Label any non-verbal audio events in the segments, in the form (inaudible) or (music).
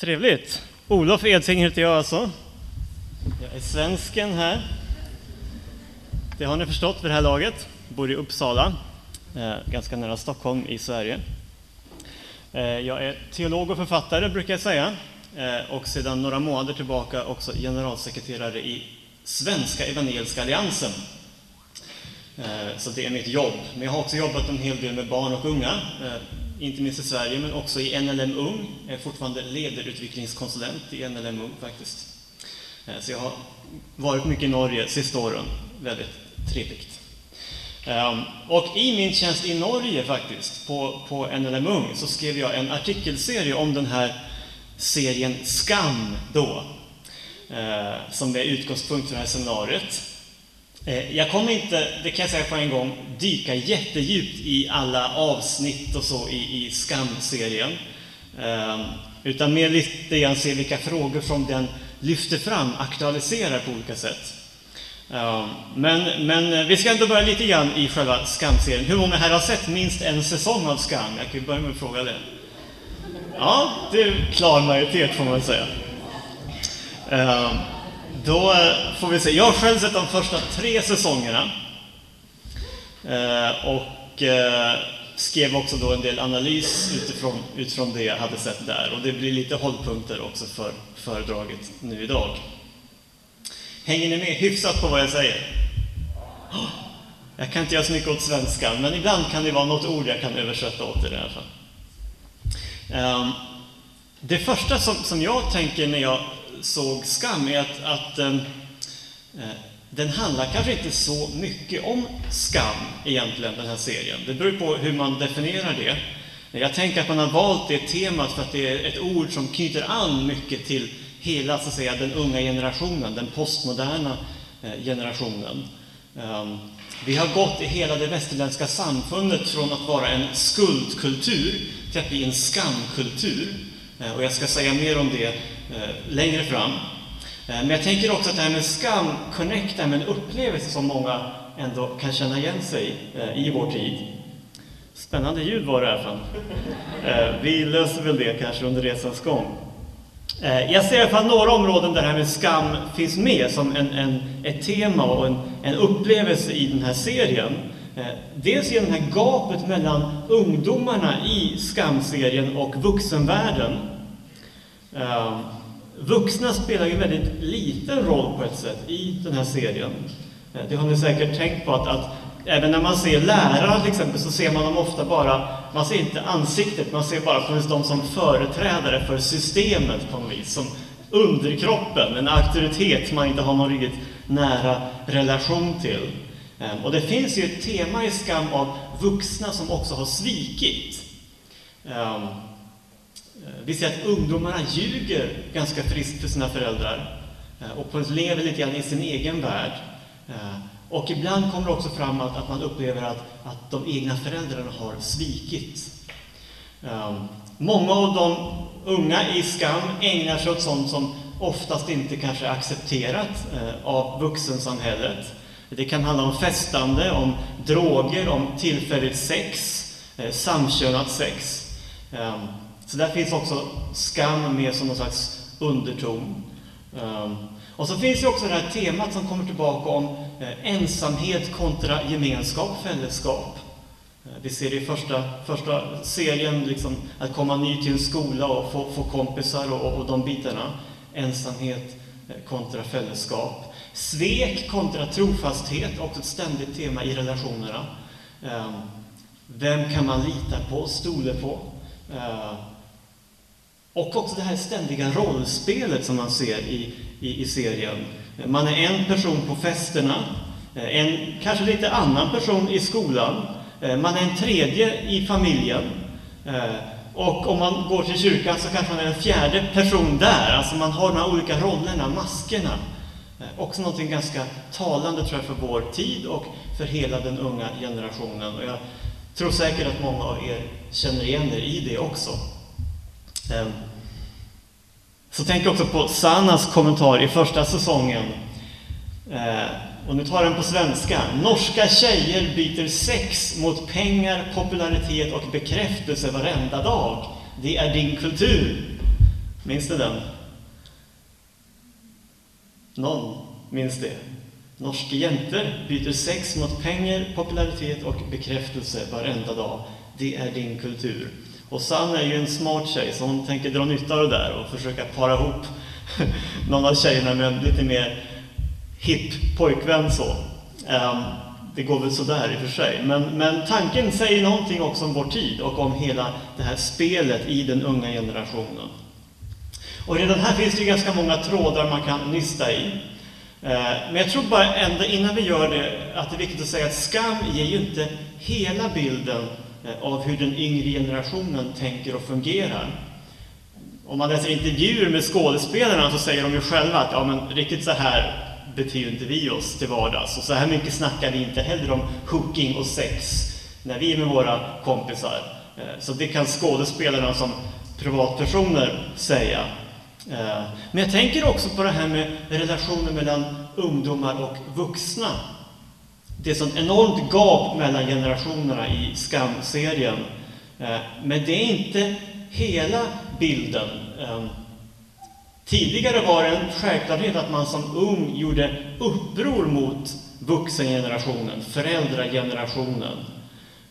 Trevligt. Olof Edsing heter jag alltså. Jag är svensken här. Det har ni förstått vid det här laget. Bor i Uppsala, eh, ganska nära Stockholm i Sverige. Eh, jag är teolog och författare brukar jag säga eh, och sedan några månader tillbaka också generalsekreterare i Svenska Evangeliska Alliansen. Så det är mitt jobb. Men jag har också jobbat en hel del med barn och unga inte minst i Sverige, men också i NLM Ung. Jag är fortfarande ledarutvecklingskonsulent i NLM Ung faktiskt. Eh, så jag har varit mycket i Norge sista åren. Väldigt trevligt. Eh, och i min tjänst i Norge faktiskt, på, på NLM Ung, så skrev jag en artikelserie om den här serien Skam då, eh, som är utgångspunkt för det här seminariet. Eh, jag kommer inte, det kan jag säga på en gång, dyka jättedjupt i alla avsnitt och så i, i Skam-serien. Ehm, utan mer lite grann se vilka frågor som den lyfter fram, aktualiserar på olika sätt. Ehm, men, men eh, vi ska ändå börja lite grann i själva Skam-serien. Hur många här har sett minst en säsong av Skam? Jag kan börja med att fråga det. Ja, det är klar majoritet får man säga. Ehm, då eh, får vi se. Jag har själv sett de första tre säsongerna. Eh, och eh, skrev också då en del analys utifrån, utifrån det jag hade sett där. Och det blir lite hållpunkter också för föredraget nu idag. Hänger ni med hyfsat på vad jag säger? Jag kan inte göra så mycket åt svenskan, men ibland kan det vara något ord jag kan översätta åt er i alla fall. Ehm, det första som, som jag tänker när jag såg Skam är att, att eh, eh, den handlar kanske inte så mycket om skam egentligen, den här serien. Det beror på hur man definierar det. Jag tänker att man har valt det temat för att det är ett ord som knyter an mycket till hela så att säga, den unga generationen, den postmoderna eh, generationen. Ehm, vi har gått i hela det västerländska samfundet från att vara en skuldkultur till att bli en skamkultur. Eh, och jag ska säga mer om det Eh, längre fram. Eh, men jag tänker också att det här med skam connectar med en upplevelse som många ändå kan känna igen sig i, i vår tid. Spännande ljud var det här fall. Vi löser väl det kanske under resans gång. Jag ser i alla fall några områden där det här med skam finns med som en, en, ett tema och en, en upplevelse i den här serien. Dels genom det här gapet mellan ungdomarna i skamserien och vuxenvärlden. Vuxna spelar ju en väldigt liten roll på ett sätt i den här serien. Eh, det har ni säkert tänkt på att, att även när man ser lärare till exempel så ser man dem ofta bara, man ser inte ansiktet, man ser bara på dem som företrädare för systemet på något vis. Som underkroppen, en auktoritet man inte har någon riktigt nära relation till. Eh, och det finns ju ett tema i Skam av vuxna som också har svikit. Eh, Eh, vi ser att ungdomarna ljuger ganska friskt för sina föräldrar eh, och lever lite grann i sin egen värld. Eh, och ibland kommer det också fram att, att man upplever att, att de egna föräldrarna har svikit. Många av de unga i skam ägnar sig åt sånt som oftast inte kanske är accepterat av vuxensamhället. Det kan handla om festande, om droger, om tillfälligt sex, samkönat sex. Så där finns också skam med som någon slags underton. Ehm, och så finns ju också det här temat som kommer tillbaka om eh, ensamhet kontra gemenskap, fällskap. Eh, vi ser det i första, första serien, liksom, att komma ny till en skola och få, få kompisar och, och de bitarna. Ensamhet eh, kontra fällskap. Svek kontra trofasthet, också ett ständigt tema i relationerna. Ehm, vem kan man lita på, stole på? Ehm, och också det här ständiga rollspelet som man ser i, i, i serien. Man är en person på festerna, eh, en kanske lite annan person i skolan, eh, man är en tredje i familjen. Eh, och om man går till kyrkan så kanske man är en fjärde person där. Alltså man har de här olika rollerna, maskerna. Också någonting ganska talande tror jag för vår tid och för hela den unga generationen. Och jag tror säkert att många av er känner igen er i det också. Ehm, så tänk också på Sannas kommentar i första säsongen. Eh, och nu tar jag den på svenska. Norska tjejer byter sex mot pengar, popularitet och bekräftelse varenda dag. Det är din kultur. Minns du den? Någon minns det? Norska jenter byter sex mot pengar, popularitet och bekräftelse varenda dag. Det är din kultur. Och Sanna är ju en smart tjej, så hon tänker dra nytta av det där och försöka para ihop (laughs) någon av tjejerna med en lite mer hipp pojkvän så. Um, det går väl sådär i och för sig. Men, men tanken säger någonting också om vår tid och om hela det här spelet i den unga generationen. Och redan här finns det ju ganska många trådar man kan nysta i. Ehm, men jag tror bara ändå innan vi gör det att det är viktigt att säga att skam ger ju inte hela bilden Eh, av hur den yngre generationen tänker och fungerar. Om man läser intervjuer med skådespelarna så säger de ju själva att ja, men riktigt så här beter inte vi oss till vardags. Och så här mycket snackar vi inte heller om hooking och sex när vi är med våra kompisar. Eh, så det kan skådespelarna som privatpersoner säga. Eh, men jag tänker också på det här med relationen mellan ungdomar och vuxna. Det är ett sånt enormt gap mellan generationerna i Skam-serien. Eh, men det är inte hela bilden. Ehm, tidigare var det en självklarhet att man som ung gjorde uppror mot vuxengenerationen, föräldragenerationen.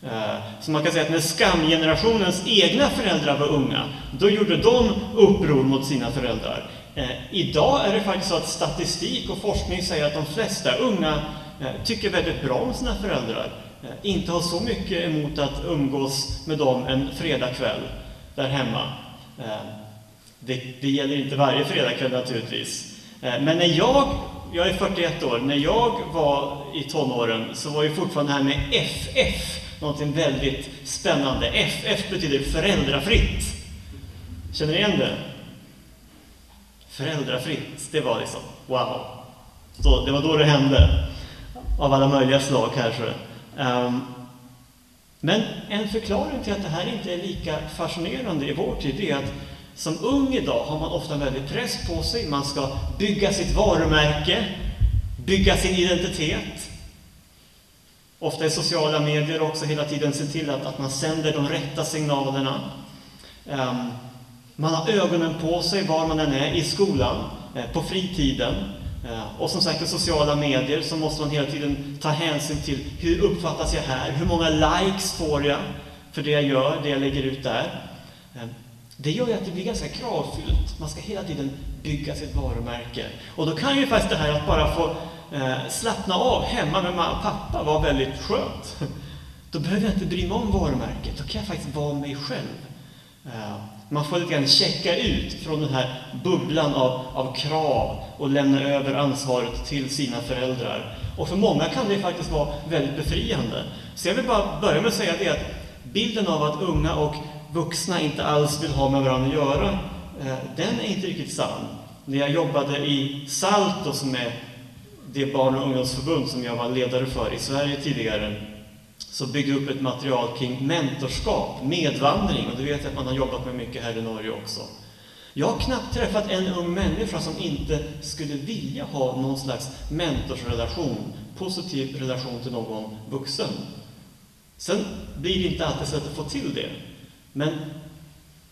Eh, så man kan säga att när skamgenerationens egna föräldrar var unga, då gjorde de uppror mot sina föräldrar. Eh, idag är det faktiskt så att statistik och forskning säger att de flesta unga Eh, tycker väldigt bra om sina föräldrar. Eh, inte har så mycket emot att umgås med dem en fredagkväll där hemma. Eh, det, det gäller inte varje fredagkväll naturligtvis. Men när jag, jag är 41 år, när jag var i tonåren så var ju fortfarande det här med FF någonting väldigt spännande. FF betyder föräldrafritt. Känner ni igen det? Föräldrafritt, det var liksom wow. Så det var då det hände. Av alla möjliga slag kanske. Um, men en förklaring till att det här inte är lika fascinerande i vår tid är att som ung idag har man ofta en väldig press på sig. Man ska bygga sitt varumärke, bygga sin identitet. Ofta i sociala medier också hela tiden se till att, att man sänder de rätta signalerna. Um, man har ögonen på sig var man än är, i skolan, eh, på fritiden. Eh, och som sagt, i sociala medier så måste man hela tiden ta hänsyn till hur uppfattas jag här? Hur många likes får jag för det jag gör, det jag lägger ut där? Eh, det gör ju att det blir ganska kravfyllt. Man ska hela tiden bygga sitt varumärke. Och då kan ju faktiskt det här att bara få eh, slappna av hemma med mamma och pappa vara väldigt skönt. (laughs) Då behöver jag inte bry mig om varumärket. Då kan jag faktiskt vara mig själv. Man får lite grann checka ut från den här bubblan av, av krav och lämna över ansvaret till sina föräldrar. Och för många kan det faktiskt vara väldigt befriande. Så jag vill bara börja med att säga det att bilden av att unga och vuxna inte alls vill ha med varandra att göra, eh, den är inte riktigt sann. När jag jobbade i SALTO, som är det barn och ungdomsförbund som jag var ledare för i Sverige tidigare, så byggde upp ett material kring mentorskap, medvandring, och det vet jag att man har jobbat med mycket här i Norge också. Jag har knappt träffat en ung människa som inte skulle vilja ha någon slags mentorsrelation, positiv relation till någon vuxen. Sen blir det inte alltid så att få till det. Men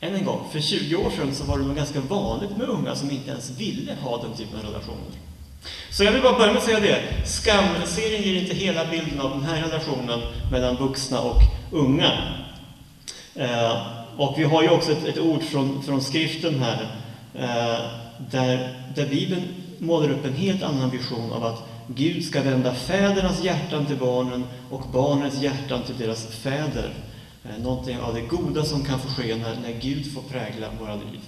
än en gång, för 20 år sedan så var det nog ganska vanligt med unga som inte ens ville ha den typen av relationer. Så jag vill bara börja med att säga det. Skamserien ger inte hela bilden av den här relationen mellan vuxna och unga. Eh, och vi har ju också ett, ett ord från, från skriften här, eh, där, där Bibeln målar upp en helt annan vision av att Gud ska vända fädernas hjärtan till barnen och barnens hjärtan till deras fäder. Eh, någonting av det goda som kan få ske när, när Gud får prägla våra liv.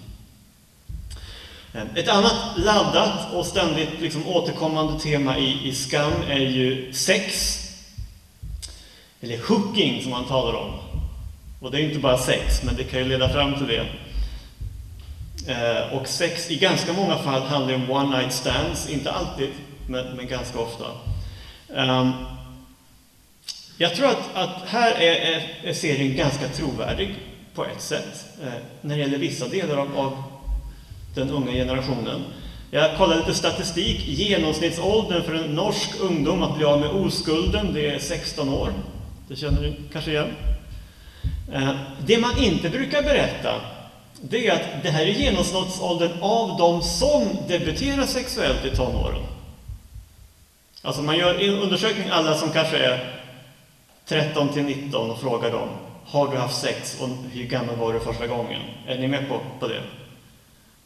Ett annat laddat och ständigt liksom återkommande tema i, i skam är ju sex. Eller hooking som man talar om. Och det är inte bara sex, men det kan ju leda fram till det. Eh, och sex i ganska många fall handlar om one night stands, inte alltid, men, men ganska ofta. Ehm, jag tror att, att här är, är, serien ganska trovärdig på ett sätt, eh, när det gäller vissa delar av, av den unga generationen. Jag kollade lite statistik. Genomsnittsåldern för en norsk ungdom att bli av med oskulden, det är 16 år. Det känner ni kanske igen? Eh, det man inte brukar berätta det är att det här är genomsnittsåldern av de som debuterar sexuellt i tonåren. Alltså man gör en undersökning alla som kanske är 13 till 19 och frågar dem Har du haft sex och hur gammal var du första gången? Är ni med på, på det?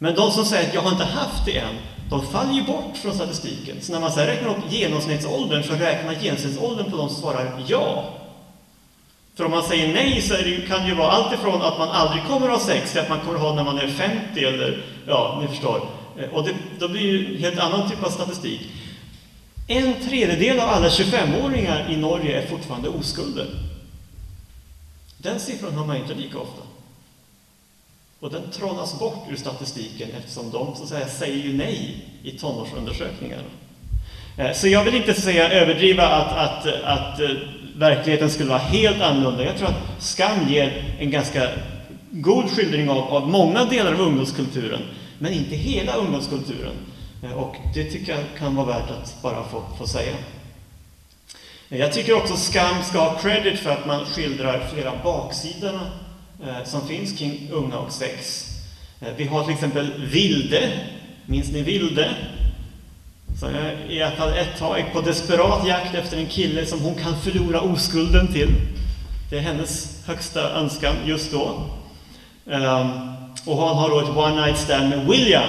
Men de som säger att jag har inte haft det än, de faller ju bort från statistiken. Så när man sedan räknar upp genomsnittsåldern så räknar man genomsnittsåldern på de som svarar ja. För om man säger nej så det, kan det ju vara allt ifrån att man aldrig kommer att ha sex till att man kommer att ha när man är 50 eller ja, ni förstår. Eh, och det, då blir ju en helt annan typ av statistik. En tredjedel av alla 25-åringar i Norge är fortfarande oskulder. Den siffran har man inte lika ofta. Och den trollas bort ur statistiken eftersom de så att säga, säger ju nej i tonårsundersökningar. Eh, så jag vill inte säga överdriva att, att, att eh, verkligheten skulle vara helt annorlunda. Jag tror att Skam ger en ganska god skildring av, av många delar av ungdomskulturen, men inte hela ungdomskulturen. Eh, och det tycker jag kan vara värt att bara få, få säga. Jag tycker också Skam ska ha credit för att man skildrar flera baksidorna Eh, som finns kring unga och sex. Eh, vi har till exempel Vilde. Minns ni Vilde? Som är eh, i alla fall ett tag på desperat jakt efter en kille som hon kan förlora oskulden till. Det är hennes högsta önskan just då. Ehm, och hon har då ett one night stand med William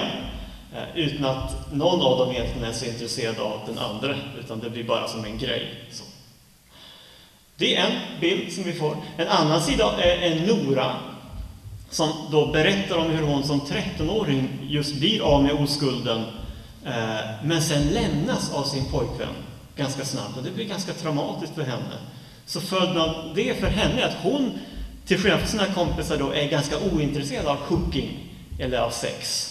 utan att någon av dem egentligen är så intresserad av den andra, utan det blir bara som en grej. Så. Det är en bild som vi får. En annan sida är Nora, som då berättar om hur hon som 13-åring just blir av med oskulden, eh, men sen lämnas av sin pojkvän ganska snabbt. Och det blir ganska traumatiskt för henne. Så följden av det för henne är att hon, till skillnad från sina kompisar, då, är ganska ointresserad av hooking, eller av sex.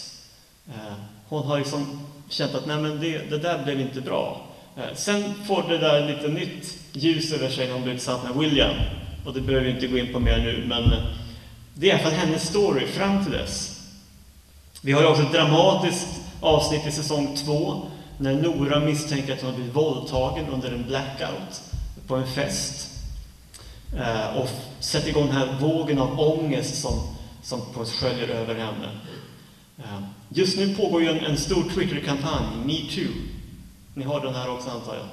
Eh, hon har liksom känt att Nej, men det, det där blev inte bra. Eh, sen får det där lite nytt ljus över sig när hon blir tillsammans med William. Och det behöver vi inte gå in på mer nu, men eh, det är i alla fall hennes story fram till dess. Vi har ju också ett dramatiskt avsnitt i säsong två, när Nora misstänker att hon har blivit våldtagen under en blackout på en fest. Eh, och sätter igång den här vågen av ångest som, som sköljer över henne. Just nu pågår ju en, en stor Twitter-kampanj, metoo, ni har den här också antar jag.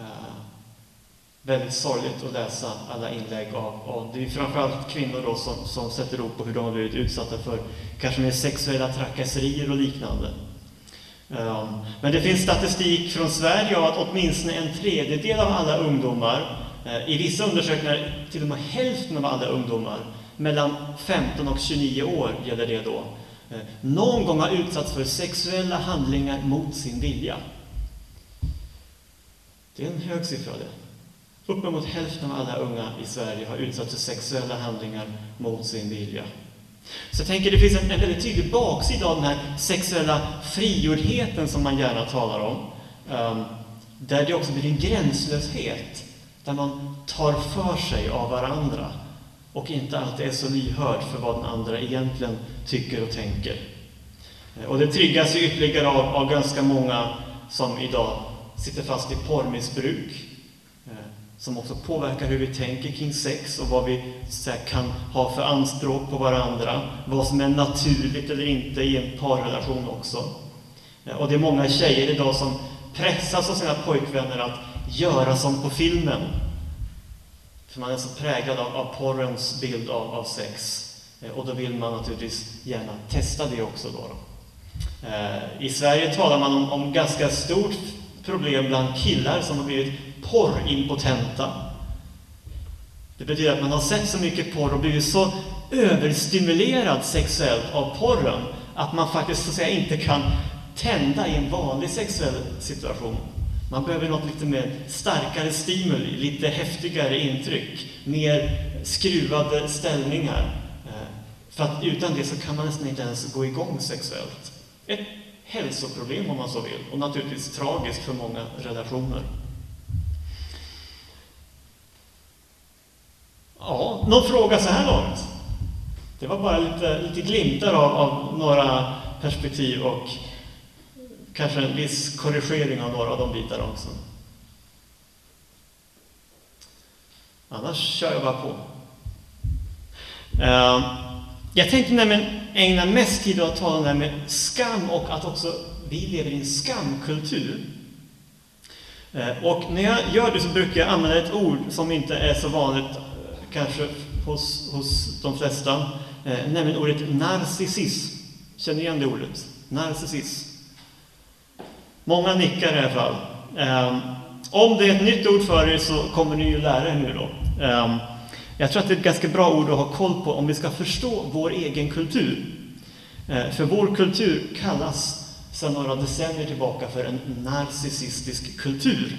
Eh, väldigt sorgligt att läsa alla inlägg av, av det är framförallt kvinnor då som, som sätter ord på hur de har blivit utsatta för kanske mer sexuella trakasserier och liknande. Um, men det finns statistik från Sverige av att åtminstone en tredjedel av alla ungdomar, eh, i vissa undersökningar till och med hälften av alla ungdomar, mellan 15 och 29 år gäller det då, Eh, någon gång har utsatts för sexuella handlingar mot sin vilja. Det är en hög siffra det. Uppemot hälften av alla unga i Sverige har utsatts för sexuella handlingar mot sin vilja. Så jag tänker det finns en, en väldigt tydlig baksida av den här sexuella frigjordheten som man gärna talar om. Um, där det också blir en gränslöshet, där man tar för sig av varandra och inte alltid är så lyhörd för vad den andra egentligen tycker och tänker. Eh, och det triggas ju ytterligare av, av ganska många som idag sitter fast i porrmissbruk, eh, som också påverkar hur vi tänker kring sex och vad vi här, kan ha för anspråk på varandra, vad som är naturligt eller inte i en parrelation också. Eh, och det är många tjejer idag som pressas av sina pojkvänner att göra som på filmen, för man är så präglad av, av porrens bild av, av sex. Eh, och då vill man naturligtvis gärna testa det också. Då, eh, I Sverige talar man om, om ganska stort problem bland killar som har blivit porrimpotenta. Det betyder att man har sett så mycket porr och blivit så överstimulerad sexuellt av porren att man faktiskt så att säga inte kan tända i en vanlig sexuell situation. Man behöver något lite mer starkare stimuli, lite häftigare intryck, mer skruvade ställningar. Eh, för att utan det så kan man nästan inte ens gå igång sexuellt. Ett hälsoproblem om man så vill, och naturligtvis tragiskt för många relationer. Ja, någon fråga så här långt? Det var bara lite, lite glimtar av, av några perspektiv och kanske en viss korrigering av några av de bitarna också. Annars kör jag bara på. Eh, jag tänkte nämligen ägna mest tid åt att tala om det här med skam och att också vi lever i en skamkultur. Eh, och när jag gör det så brukar jag använda ett ord som inte är så vanligt eh, kanske hos, hos de flesta, nämligen ordet narcissism. Känner ni igen det ordet? Narcissism. Många nickar i alla fall. Ehm, om det är ett nytt ord för er så kommer ni ju lära er nu då. Ehm, jag tror att det är ett ganska bra ord att ha koll på om vi ska förstå vår egen kultur. Eh, för vår kultur kallas sedan några decennier tillbaka för en narcissistisk kultur.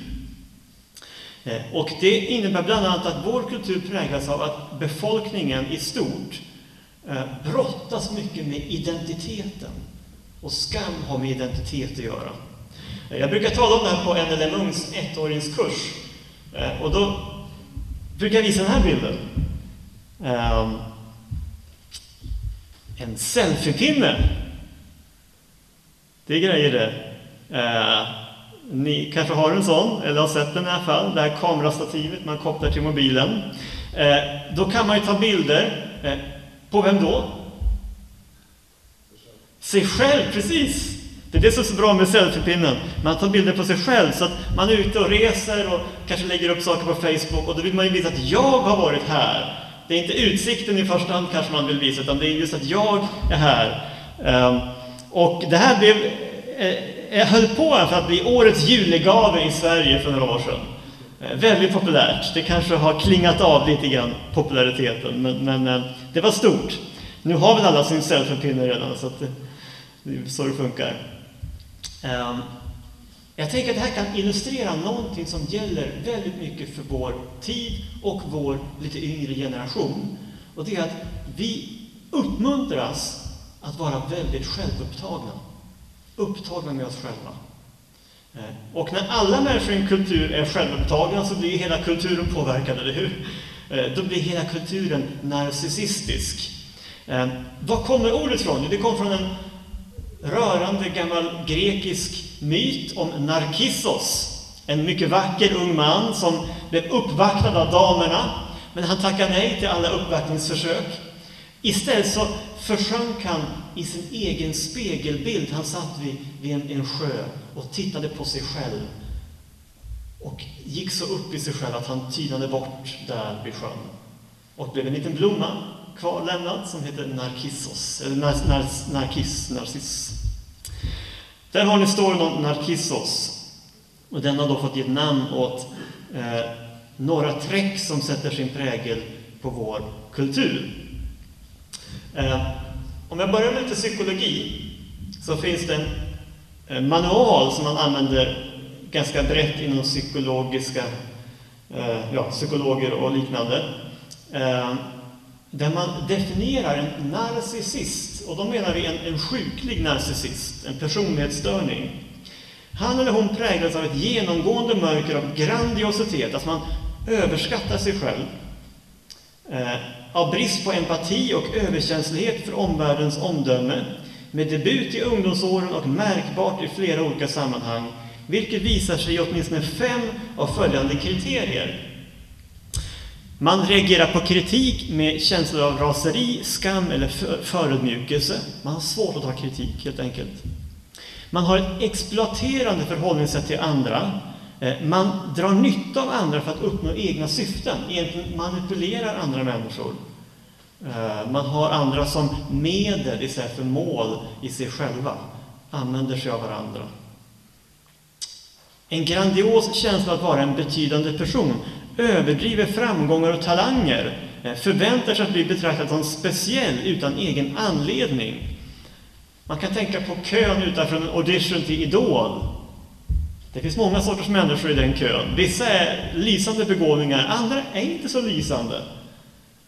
Eh, och det innebär bland annat att vår kultur präglas av att befolkningen i stort eh, brottas mycket med identiteten. Och skam har med identitet att göra. Jag brukar tala om det här på NLM Ungs ettåringskurs. Eh, och då brukar jag visa den här bilden. Ehm, en selfiepinne det är grejer det. Eh, ni kanske har en sån, eller har sett den i alla fall. Det här kamerastativet man kopplar till mobilen. Eh, då kan man ju ta bilder. På vem då? Sig själv, precis! Det är det som är så bra med selfiepinnen. Man tar bilder på sig själv, så att man är ute och reser och kanske lägger upp saker på Facebook och då vill man ju visa att jag har varit här. Det är inte utsikten i första hand kanske man vill visa, utan det är just att jag är här. Ehm, och det här blev, eh, eh, höll på för att bli årets julegave i Sverige för några år sedan. Eh, väldigt populärt. Det kanske har klingat av lite grann, populariteten, men, men det var stort. Nu har väl alla sin selfiepinne redan, så att det, det är så det funkar. Ehm, jag tänker att det här kan illustrera någonting som gäller väldigt mycket för vår tid och vår lite yngre generation. Och det är att vi uppmuntras att vara väldigt självupptagna. Upptagna med oss själva. Ehm, och när alla människor i en kultur är självupptagna så blir hela kulturen påverkad, eller hur? Ehm, då blir hela kulturen narcissistisk. Var kommer ordet ifrån? Det kom från en rörande gammal grekisk myt om Narkissos. En mycket vacker ung man som blev uppvaktad av damerna, men han tackade nej till alla uppvaktningsförsök. Istället så försjönk han i sin egen spegelbild. Han satt vid, vid en, en sjö och tittade på sig själv och gick så upp i sig själv att han tynade bort där vid sjön. Och blev en liten blomma kvarlämnad som heter Narcissos, eller nar, nar, Narkiss, Narciss. Där har ni storyn om Narcissos. Och den har då fått ge namn åt eh, några träck som sätter sin prägel på vår kultur. Eh, om jag börjar med lite psykologi så finns det en eh, manual som man använder ganska brett inom psykologiska, eh, ja, psykologer och liknande. Eh, där man definierar en narcissist, och då menar vi en, en sjuklig narcissist, en personlighetsstörning. Han eller hon präglas av ett genomgående mörker av grandiositet, alltså man överskattar sig själv eh, av brist på empati och överkänslighet för omvärldens omdöme, med debut i ungdomsåren och märkbart i flera olika sammanhang, vilket visar sig i åtminstone fem av följande kriterier. Man reagerar på kritik med känslor av raseri, skam eller förödmjukelse. Man har svårt att ta kritik, helt enkelt. Man har ett exploaterande förhållningssätt till andra. Eh, man drar nytta av andra för att uppnå egna syften, egentligen manipulerar andra människor. Eh, man har andra som medel istället för mål i sig själva, använder sig av varandra. En grandios känsla att vara en betydande person, överdriver framgångar och talanger, eh, förväntar sig att bli betraktad som speciell utan egen anledning. Man kan tänka på kön utanför en audition till Idol. Det finns många sorters människor i den kön. Vissa är lysande begåvningar, andra är inte så lysande.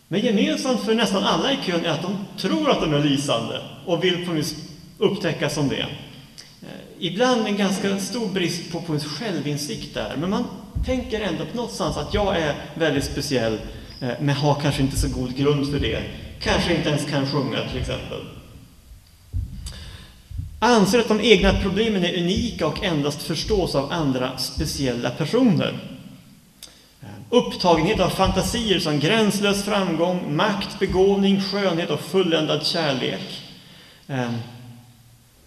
Men gemensamt för nästan alla i kön är att de tror att de är lysande och vill på något upptäckas som det. Eh, ibland en ganska stor brist på, på självinsikt där, men man tänker ändå på någonstans att jag är väldigt speciell, eh, men har kanske inte så god grund för det. Kanske inte ens kan sjunga till exempel. Anser att de egna problemen är unika och endast förstås av andra speciella personer. Eh, upptagenhet av fantasier som gränslös framgång, makt, begåvning, skönhet och fulländad kärlek. Eh,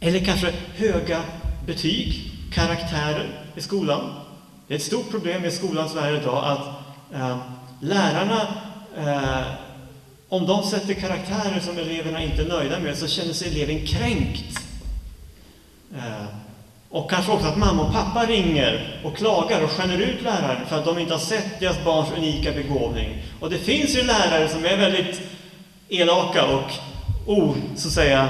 eller kanske höga betyg, karaktärer i skolan. Det är ett stort problem i skolans värld idag att eh, lärarna, eh, om de sätter karaktärer som eleverna inte är nöjda med, så känner sig eleven kränkt. Eh, och kanske också att mamma och pappa ringer och klagar och skäller ut läraren för att de inte har sett deras barns unika begåvning. Och det finns ju lärare som är väldigt elaka och o, så att säga,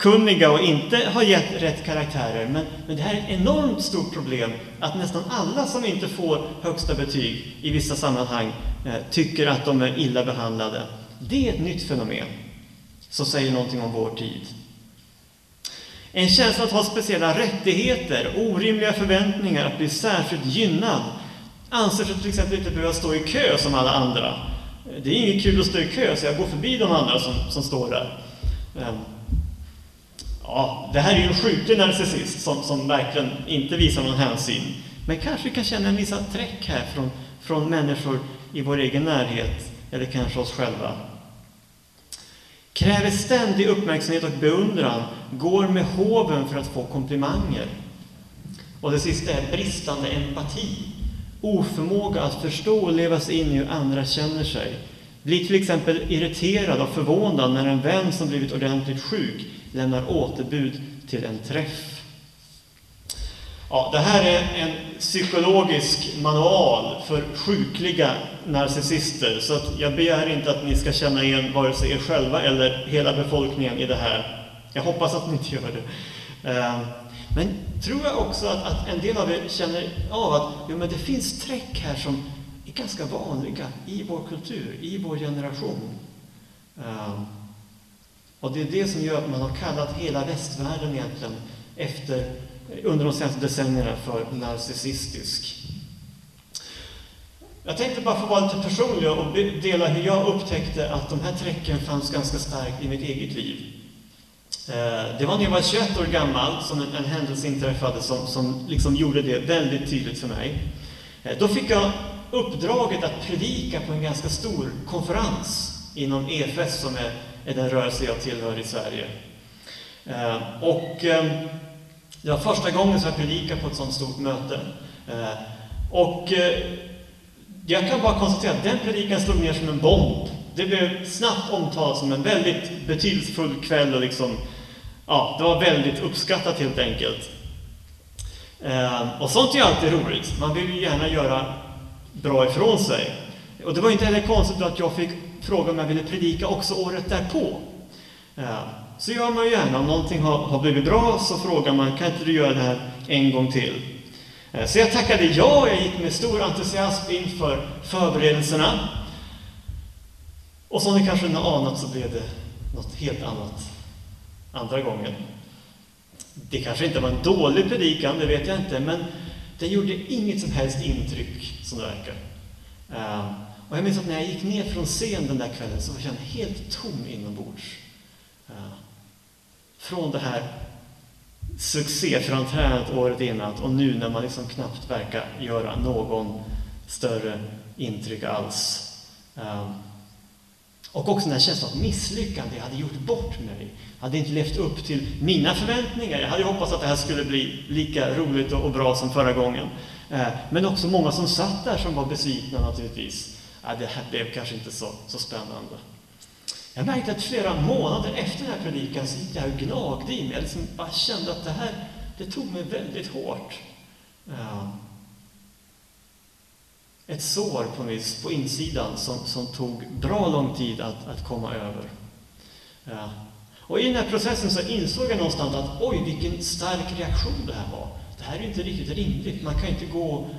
kunniga och inte har gett rätt karaktärer. Men, men det här är ett enormt stort problem att nästan alla som inte får högsta betyg i vissa sammanhang eh, tycker att de är illa behandlade. Det är ett nytt fenomen som säger någonting om vår tid. En känsla att ha speciella rättigheter, orimliga förväntningar, att bli särskilt gynnad. Anser sig till exempel inte behöva stå i kö som alla andra. Det är inget kul att stå i kö, så jag går förbi de andra som, som står där. Ehm, Ja, det här är ju en sjuklig narcissist som, som verkligen inte visar någon hänsyn. Men kanske vi kan känna en viss träck här från, från människor i vår egen närhet, eller kanske oss själva. Kräver ständig uppmärksamhet och beundran, går med hoven för att få komplimanger. Och det sista är bristande empati. Oförmåga att förstå och leva sig in i hur andra känner sig. Blir till exempel irriterad och förvånad när en vän som blivit ordentligt sjuk lämnar återbud till en träff. Ja, det här är en psykologisk manual för sjukliga narcissister, så att jag begär inte att ni ska känna igen vare sig er själva eller hela befolkningen i det här. Jag hoppas att ni inte gör det. Eh, men tror jag också att, att en del av er känner av att jo, men det finns streck här som är ganska vanliga i vår kultur, i vår generation. Eh, och det är det som gör att man har kallat hela västvärlden egentligen efter, under de senaste decennierna för narcissistisk. Jag tänkte bara få vara lite personlig och dela hur jag upptäckte att de här träcken fanns ganska starkt i mitt eget liv. Eh, det var när jag var 21 år gammal som en, en händelse inträffade som, som liksom gjorde det väldigt tydligt för mig. Eh, då fick jag uppdraget att predika på en ganska stor konferens inom EFS som är är den rörelse jag tillhör i Sverige. Eh, och eh, det var första gången som jag predikade på ett sådant stort möte. Eh, och eh, jag kan bara konstatera att den predikan slog ner som en bomb. Det blev snabbt omtalat som en väldigt betydelsefull kväll och liksom, ja, det var väldigt uppskattat helt enkelt. Eh, och sånt är ju alltid roligt. Man vill ju gärna göra bra ifrån sig. Och det var inte heller konstigt att jag fick fråga om jag ville predika också året därpå. Så gör man ju gärna. Om någonting har, har blivit bra så frågar man, kan inte du göra det här en gång till? Eh, så jag tackade ja, jag gick med stor entusiasm inför förberedelserna. Och som ni kanske har anat så blev det något helt annat andra gången. Det kanske inte var en dålig predikan, det vet jag inte, men den gjorde inget som helst intryck, som det verkar. Eh, och jag minns att när jag gick ner från scen den där kvällen så var jag helt tom inombords. Eh, från det här succéframträdandet året innan och nu när man liksom knappt verkar göra någon större intryck alls. Eh, och också den här känslan av misslyckande. Jag hade gjort bort mig. Jag hade inte levt upp till mina förväntningar. Jag hade hoppats att det här skulle bli lika roligt och bra som förra gången. Eh, men också många som satt där som var besvikna naturligtvis ja, det här blev kanske inte så, så spännande. Jag märkte att flera månader efter den här predikan så gick det och gnagde i mig. Jag liksom bara kände att det här, det tog mig väldigt hårt. Ja. Ett sår på, vis, på insidan som, som tog bra lång tid att, att komma över. Ja. Och i den här processen så insåg jag någonstans att oj, vilken stark reaktion det här var. Det här är inte riktigt rimligt. Man kan inte gå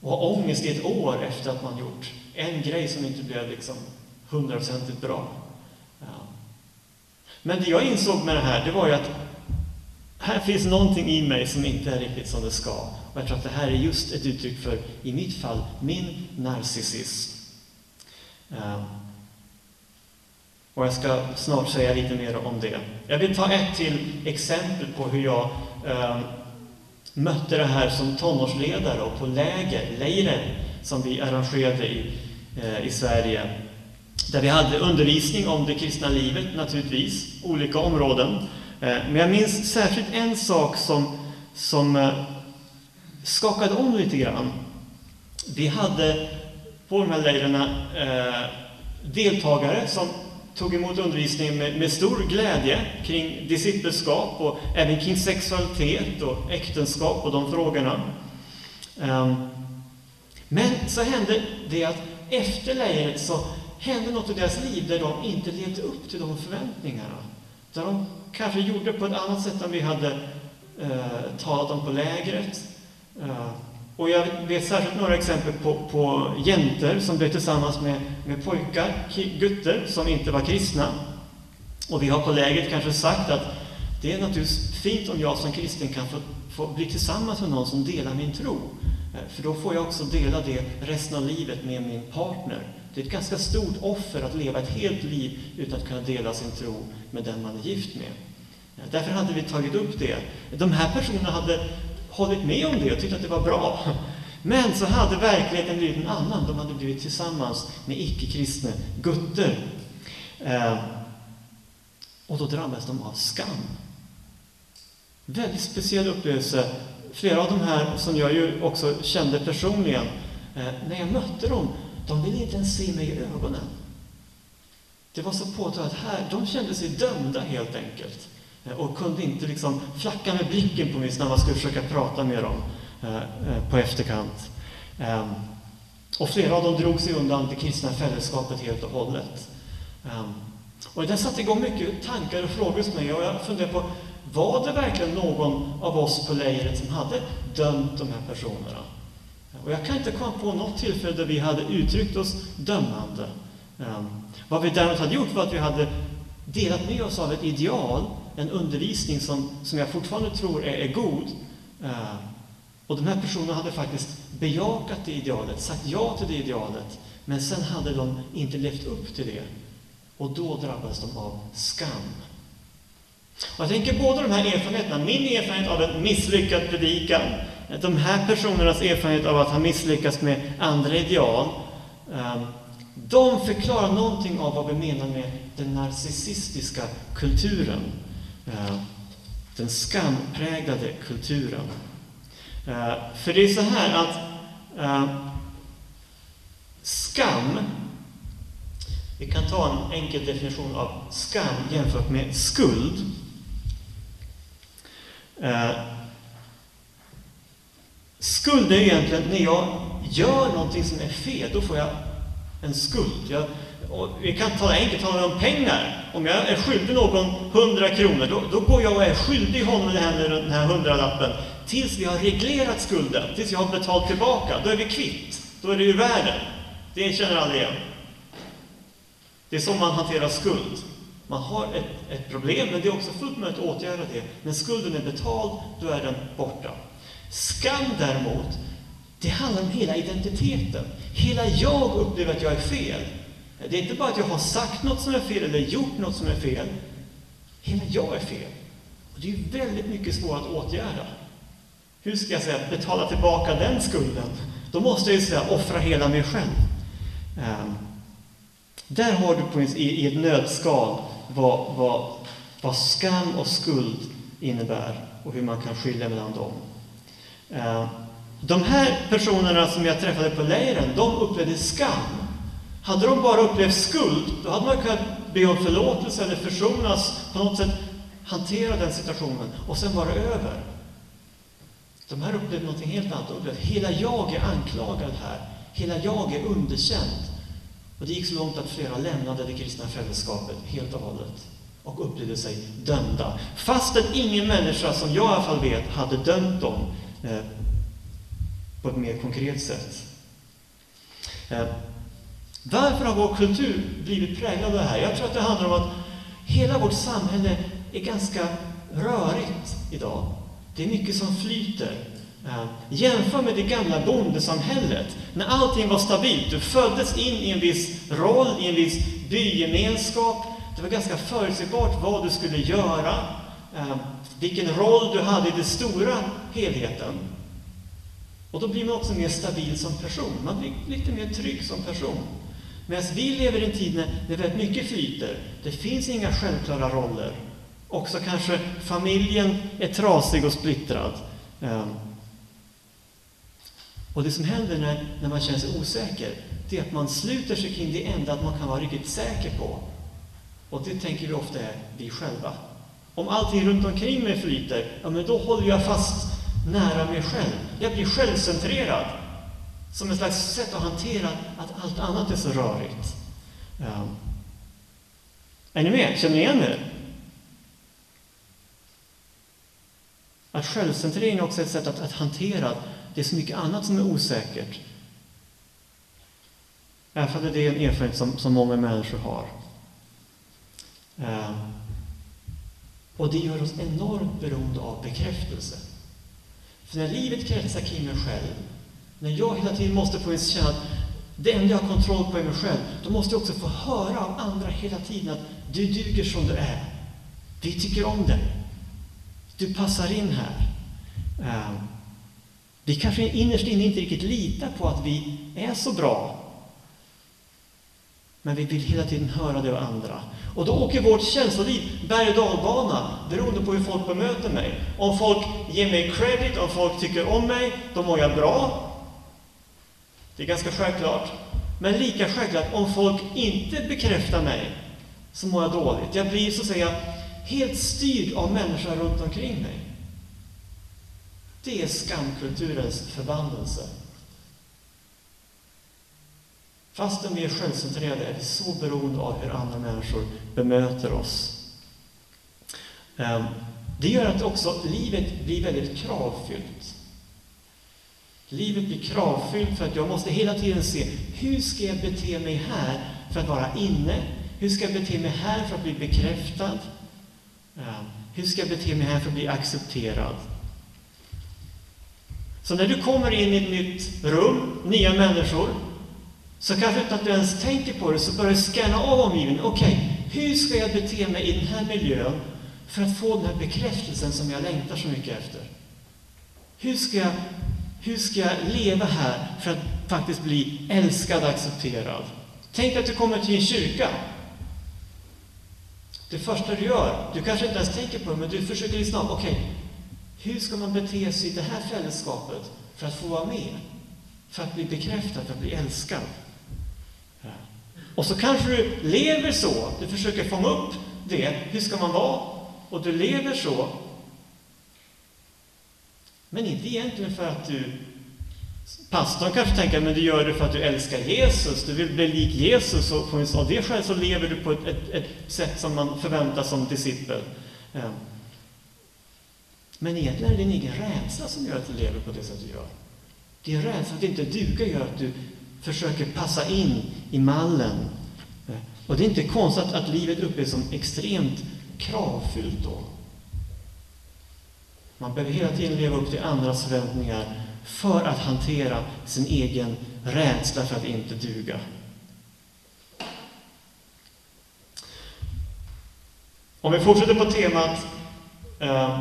och ha ångest i ett år efter att man gjort en grej som inte blev liksom hundraprocentigt bra. Ja. Men det jag insåg med det här, det var ju att här finns någonting i mig som inte är riktigt som det ska. Och jag tror att det här är just ett uttryck för, i mitt fall, min narcissism. Ja. Och jag ska snart säga lite mer om det. Jag vill ta ett till exempel på hur jag eh, mötte det här som tonårsledare och på läger, Leiren, som vi arrangerade i, Eh, i Sverige. Där vi hade undervisning om det kristna livet naturligtvis, olika områden. Eh, men jag minns särskilt en sak som, som eh, skakade om lite grann. Vi hade på de här lägren eh, deltagare som tog emot undervisning med, med, stor glädje kring discipleskap och även kring sexualitet och äktenskap och de frågorna. Ehm, men så hände det att efter lägret så hände något i deras liv där de inte levde upp till de förväntningarna. Där de kanske gjorde på ett annat sätt än vi hade eh, talat om på lägret. Eh, och jag vet särskilt några exempel på, på jäntor som blev tillsammans med, med pojkar, gutter, som inte var kristna. Och vi har på lägret kanske sagt att det är naturligtvis fint om jag som kristen kan få, få bli tillsammans med någon som delar min tro. För då får jag också dela det resten av livet med min partner. Det är ett ganska stort offer att leva ett helt liv utan att kunna dela sin tro med den man är gift med. Därför hade vi tagit upp det. De här personerna hade hållit med om det och tyckt att det var bra. Men så hade verkligheten blivit en annan. De hade blivit tillsammans med icke-kristna gutter. Eh, och då drabbades de av skam. Väldigt speciell upplevelse. Flera av de här som jag ju också kände personligen, eh, när jag mötte dem, de ville inte ens se mig i ögonen. Det var så påtagligt här, de kände sig dömda helt enkelt. Eh, och kunde inte liksom flacka med blicken på mig när man skulle försöka prata med dem eh, eh på efterkant. Ehm, och flera av dem drog sig undan det kristna fällskapet helt och hållet. Ehm, och det satte igång mycket tankar och frågor hos mig och jag funderade på, var det verkligen någon av oss på lägret som hade dömt de här personerna? Och jag kan inte komma på något tillfälle där vi hade uttryckt oss dömande. Ehm, vad vi däremot hade gjort var att vi hade delat med oss av ett ideal en undervisning som, som jag fortfarande tror är, är god. Ehm, och de här personerna hade faktiskt bejakat det idealet, sagt ja till det idealet, men sen hade de inte levt upp till det. Och då drabbades de av skam. Och jag tänker båda de här erfarenheterna, min erfarenhet av en misslyckad predikan, de här personernas erfarenhet av att ha misslyckats med andra ideal, ehm, de förklarar någonting av vad vi menar med den narcissistiska kulturen. Ehm, den skampräglade kulturen. Ehm, för det är så här att skam, vi kan ta en enkel definition av skam jämfört med skuld. Eh, skuld är egentligen när jag gör någonting som är fel, då får jag en skuld. Jag, och vi kan tala enkelt tala om pengar. Om jag är skyldig någon 100 kronor, då, då går jag och är skyldig honom den här, den här hundralappen tills vi har reglerat skulden, tills jag har betalt tillbaka. Då är vi kvitt. Då är det ur världen. Det känner alla igen. Det är så man hanterar skuld. Man har ett, ett problem, men det är också fullt möjligt att åtgärda det. När skulden är betald, då är den borta. Skam däremot, det handlar om hela identiteten. Hela jag upplever att jag är fel. Det är inte bara att jag har sagt något som är fel eller gjort något som är fel. Hela jag är fel. Och det är väldigt mycket svårare att åtgärda. Hur ska jag säga, betala tillbaka den skulden? Då måste jag ju säga, offra hela mig själv. Um, där har du på, i, i ett nötskal vad, vad, vad skam och skuld innebär och hur man kan skilja mellan dem. Eh, de här personerna som jag träffade på lägren, de upplevde skam hade de bara upplevt skuld, då hade man kunnat be om förlåtelse eller försonas, på något sätt hantera den situationen och sen vara över. De här upplevde någonting helt annat. De upplevde att hela jag är anklagad här. Hela jag är underkänd. Och det gick så långt att flera lämnade det kristna fällskapet helt och hållet och upplevde sig dömda. Fastän ingen människa, som jag i alla fall vet, hade dömt dem eh, på ett mer konkret sätt. Eh, varför har vår kultur blivit präglad av det här? Jag tror att det handlar om att hela vårt samhälle är ganska rörigt idag. Det är mycket som flyter. Jämför med det gamla bondesamhället, när allting var stabilt. Du föddes in i en viss roll, i en viss bygemenskap. Det var ganska förutsägbart vad du skulle göra, eh, vilken roll du hade i den stora helheten. Och då blir man också mer stabil som person. Man blir lite mer trygg som person. Medan vi lever i en tid när det väldigt mycket flyter. Det finns inga självklara roller. Också kanske familjen är trasig och splittrad. Eh, och det som händer när, när man känner sig osäker, det är att man sluter sig kring det enda att man kan vara riktigt säker på. Och det tänker vi ofta är vi själva. Om allting runt omkring mig flyter, ja men då håller jag fast nära mig själv. Jag blir självcentrerad. Som ett slags sätt att hantera att allt annat är så rörigt. Um. Är ni med? Känner ni igen er? Att självcentrering också är ett sätt att, att hantera det är så mycket annat som är osäkert. I alla fall är en erfarenhet som, som många människor har. Eh, Och det gör oss enormt beroende av bekräftelse. För när livet kretsar kring mig själv, när jag hela tiden måste få känna att det enda jag har kontroll på är mig själv, då måste jag också få höra av andra hela tiden att du duger som du är. Vi tycker om dig. Du passar in här. Eh, vi kanske innerst inne inte riktigt litar på att vi är så bra. Men vi vill hela tiden höra det av andra. Och då åker vårt känsloliv berg och dalbana beroende på hur folk bemöter mig. Om folk ger mig credit, om folk tycker om mig, då mår jag bra. Det är ganska självklart. Men lika självklart, om folk inte bekräftar mig, så mår jag dåligt. Jag blir så att säga helt styrd av människor runt omkring mig. Det är skamkulturens förbannelse. Fastän vi är självcentrerade är vi så beroende av hur andra människor bemöter oss. Ehm, det gör att också livet blir väldigt kravfyllt. Livet blir kravfyllt för att jag måste hela tiden se hur ska jag bete mig här för att vara inne? Hur ska jag bete mig här för att bli bekräftad? Ehm, hur ska jag bete mig här för att bli accepterad? Så när du kommer in i ett nytt rum, nya människor, så kanske utan att du ens tänker på det så börjar du scanna av omgivningen. Okej, okay, hur ska jag bete mig i den här miljön för att få den här bekräftelsen som jag längtar så mycket efter? Hur ska jag, hur ska jag leva här för att faktiskt bli älskad och accepterad? Tänk att du kommer till en kyrka. Det första du gör, du kanske inte ens tänker på det, men du försöker lyssna av. Okej, okay, hur ska man bete sig i det här fällskapet för att få vara med? För att bli bekräftad, för att bli älskad? Och så kanske du lever så, du försöker fånga upp det. Hur ska man vara? Och du lever så. Men inte egentligen för att du... Pastorn kanske tänker men du gör det för att du älskar Jesus, du vill bli lik Jesus och av det skälet så lever du på ett, ett, ett sätt som man förväntas som discipel. Men egentligen är det din egen rädsla som gör att du lever på det sätt du gör. Din rädsla att inte duga gör att du försöker passa in i mallen. Eh, och det är inte konstigt att livet upplevs som extremt kravfyllt då. Man behöver hela tiden leva upp till andras förväntningar för att hantera sin egen rädsla för att inte duga. Om vi fortsätter på temat eh,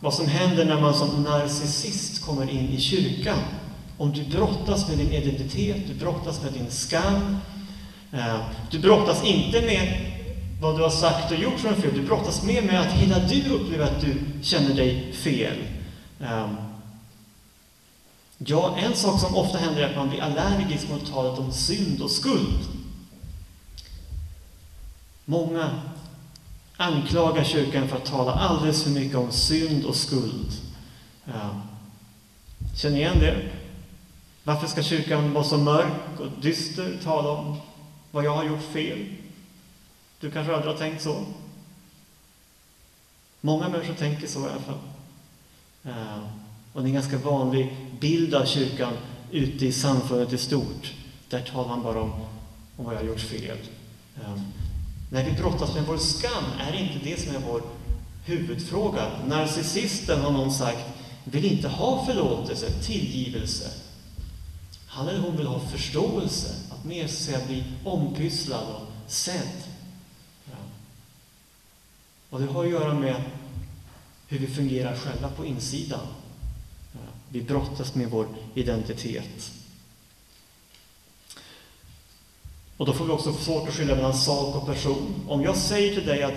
vad som händer när man som narcissist kommer in i kyrkan om du brottas med din identitet, du brottas med din skam. Eh, du brottas inte med vad du har sagt och gjort som fel, du brottas mer med att hela du upplever att du känner dig fel. Ehm, ja, en sak som ofta händer är att man blir allergisk mot talet om synd och skuld. Många anklagar kyrkan för att tala alldeles för mycket om synd och skuld. Ja. känner ni igen det? Varför ska kyrkan vara så mörk och dyster, tala om vad jag har gjort fel? Du kanske aldrig har tänkt så? Många människor tänker så i alla fall. Ja. och det är en ganska vanlig bild av kyrkan ute i samfundet i stort. Där talar man bara om, om vad jag har gjort fel. Ja när vi brottas med vår skam är inte det som är vår huvudfråga. Narcissisten, har någon sagt, vill inte ha förlåtelse, tillgivelse. Han eller hon vill ha förståelse, att mer så säga, bli ompysslad och sedd. Ja. Och det har att göra med hur vi fungerar själva på insidan. Vi brottas med vår identitet. Och då får vi också svårt att skilja mellan sak och person. Om jag säger till dig att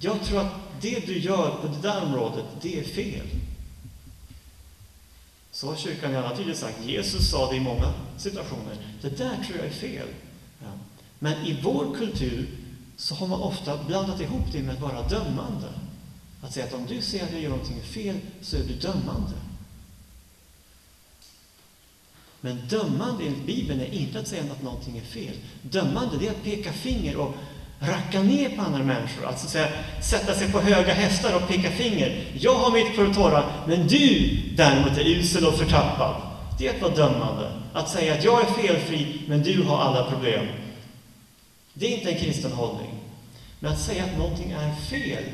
jag tror att det du gör på det där området, det är fel. Så har kyrkan i alla tider sagt. Jesus sa det i många situationer. Det där tror jag är fel. Ja. Men i vår kultur så har man ofta blandat ihop det med att vara dömande. Att säga att om du ser att jag gör någonting fel så är du dömande. Men dömande enligt Bibeln är inte att säga att någonting är fel. Dömande det är att peka finger och racka ner på andra människor. Alltså säga, sätta sig på höga hästar och peka finger. Jag har mitt på det torra, men du däremot är usel och förtappad. Det är att vara dömande. Att säga att jag är felfri, men du har alla problem. Det är inte en kristen hållning. Men att säga att någonting är fel,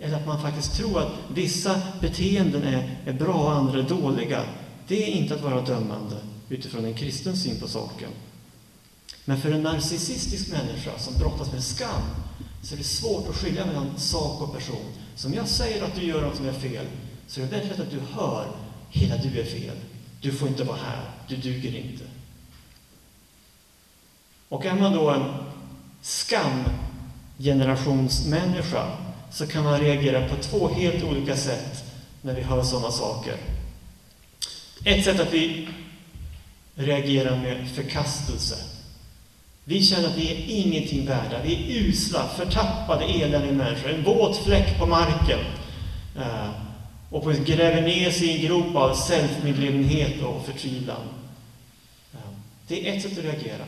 eller att man faktiskt tror att vissa beteenden är, är bra och andra är dåliga, det är inte att vara dömande utifrån en kristen syn på saken. Men för en narcissistisk människa som brottas med skam så är det svårt att skilja mellan sak och person. Så om jag säger att du gör något som är fel, så är det väldigt lätt att du hör hela du är fel. Du får inte vara här. Du duger inte. Och är man då en skamgenerationsmänniska så kan man reagera på två helt olika sätt när vi hör sådana saker. Ett sätt att vi reagerar med förkastelse. Vi känner att vi är ingenting värda. Vi är usla, förtappade, eländiga människor. En våt fläck på marken. Eh, och på gräver ner sig i en grop av självmedvetenhet och förtvivlan. Eh, det är ett sätt att reagera.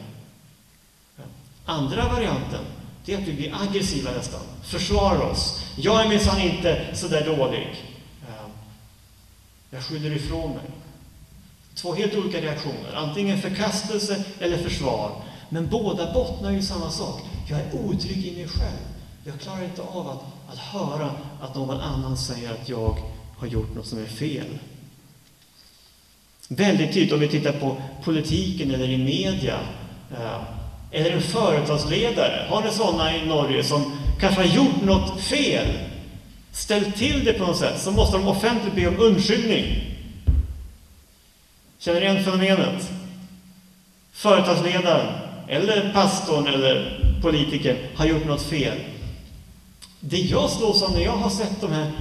Eh, andra varianten, det är att vi blir aggressiva nästan. Försvarar oss. Jag är minsann inte så där dålig. Jag skyller ifrån mig. Två helt olika reaktioner. Antingen förkastelse eller försvar. Men båda bottnar ju i samma sak. Jag är otrygg i mig själv. Jag klarar inte av att, att höra att någon annan säger att jag har gjort något som är fel. Väldigt tydligt om vi tittar på politiken eller i media. Eh, eller en företagsledare. Har ni sådana i Norge som kanske har gjort något fel? Ställt till det på något sätt. Så måste de offentligt be om undskyldning. Känner ni igen fenomenet? Företagsledaren, eller pastorn, eller politikern har gjort något fel. Det jag slås av när jag har sett de här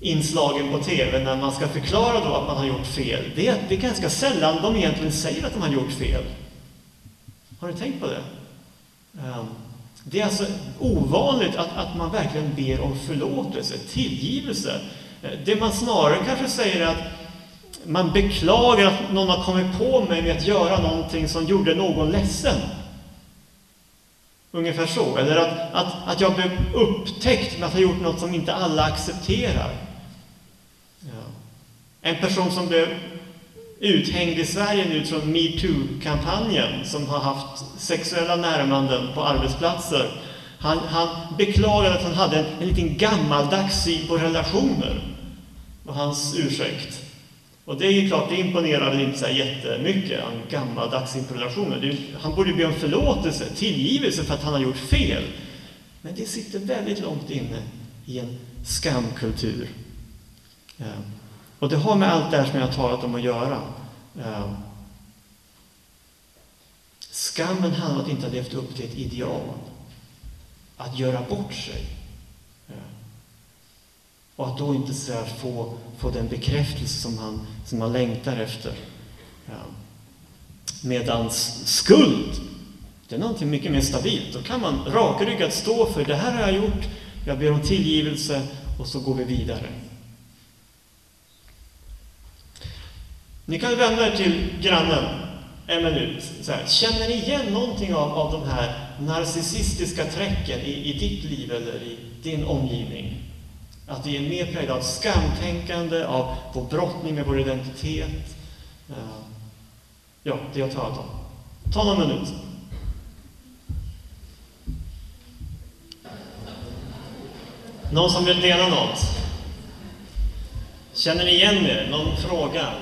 inslagen på TV, när man ska förklara då att man har gjort fel, det är att det är ganska sällan de egentligen säger att de har gjort fel. Har ni tänkt på det? Ehm, det är alltså ovanligt att, att man verkligen ber om förlåtelse, tillgivelse. Eh, det man snarare kanske säger är att man beklagar att någon har kommit på mig med att göra någonting som gjorde någon ledsen. Ungefär så. Eller att, att, att jag blev upptäckt med att ha gjort något som inte alla accepterar. Ja. En person som blev uthängd i Sverige nu från metoo-kampanjen, som har haft sexuella närmanden på arbetsplatser, han, han beklagade att han hade en, en liten gammaldags syn på relationer. Och hans ursäkt. Och det är ju klart, det imponerar väl inte så jättemycket, en gammaldags improvisationer. Han borde be om förlåtelse, tillgivelse för att han har gjort fel. Men det sitter väldigt långt inne i en skamkultur. Ehm, och det har med allt det här som jag har talat om att göra. Ehm, skammen handlar om att inte ha levt upp till ett ideal. Att göra bort sig. Och att då inte så få, få den bekräftelse som han, som han längtar efter. Ja. Medans skuld, det är någonting mycket mer stabilt. Då kan man rakryggat stå för det här har jag gjort, jag ber om tillgivelse och så går vi vidare. Ni kan vända er till grannen en minut. Så här, känner ni igen någonting av, av de här narcissistiska träcken i, i ditt liv eller i din omgivning? Att vi är mer präglade av skamtänkande, av vår brottning med vår identitet. Eh, ja, det jag talat om. Ta någon minut. Någon som vill dela något? Känner ni igen er? Någon fråga?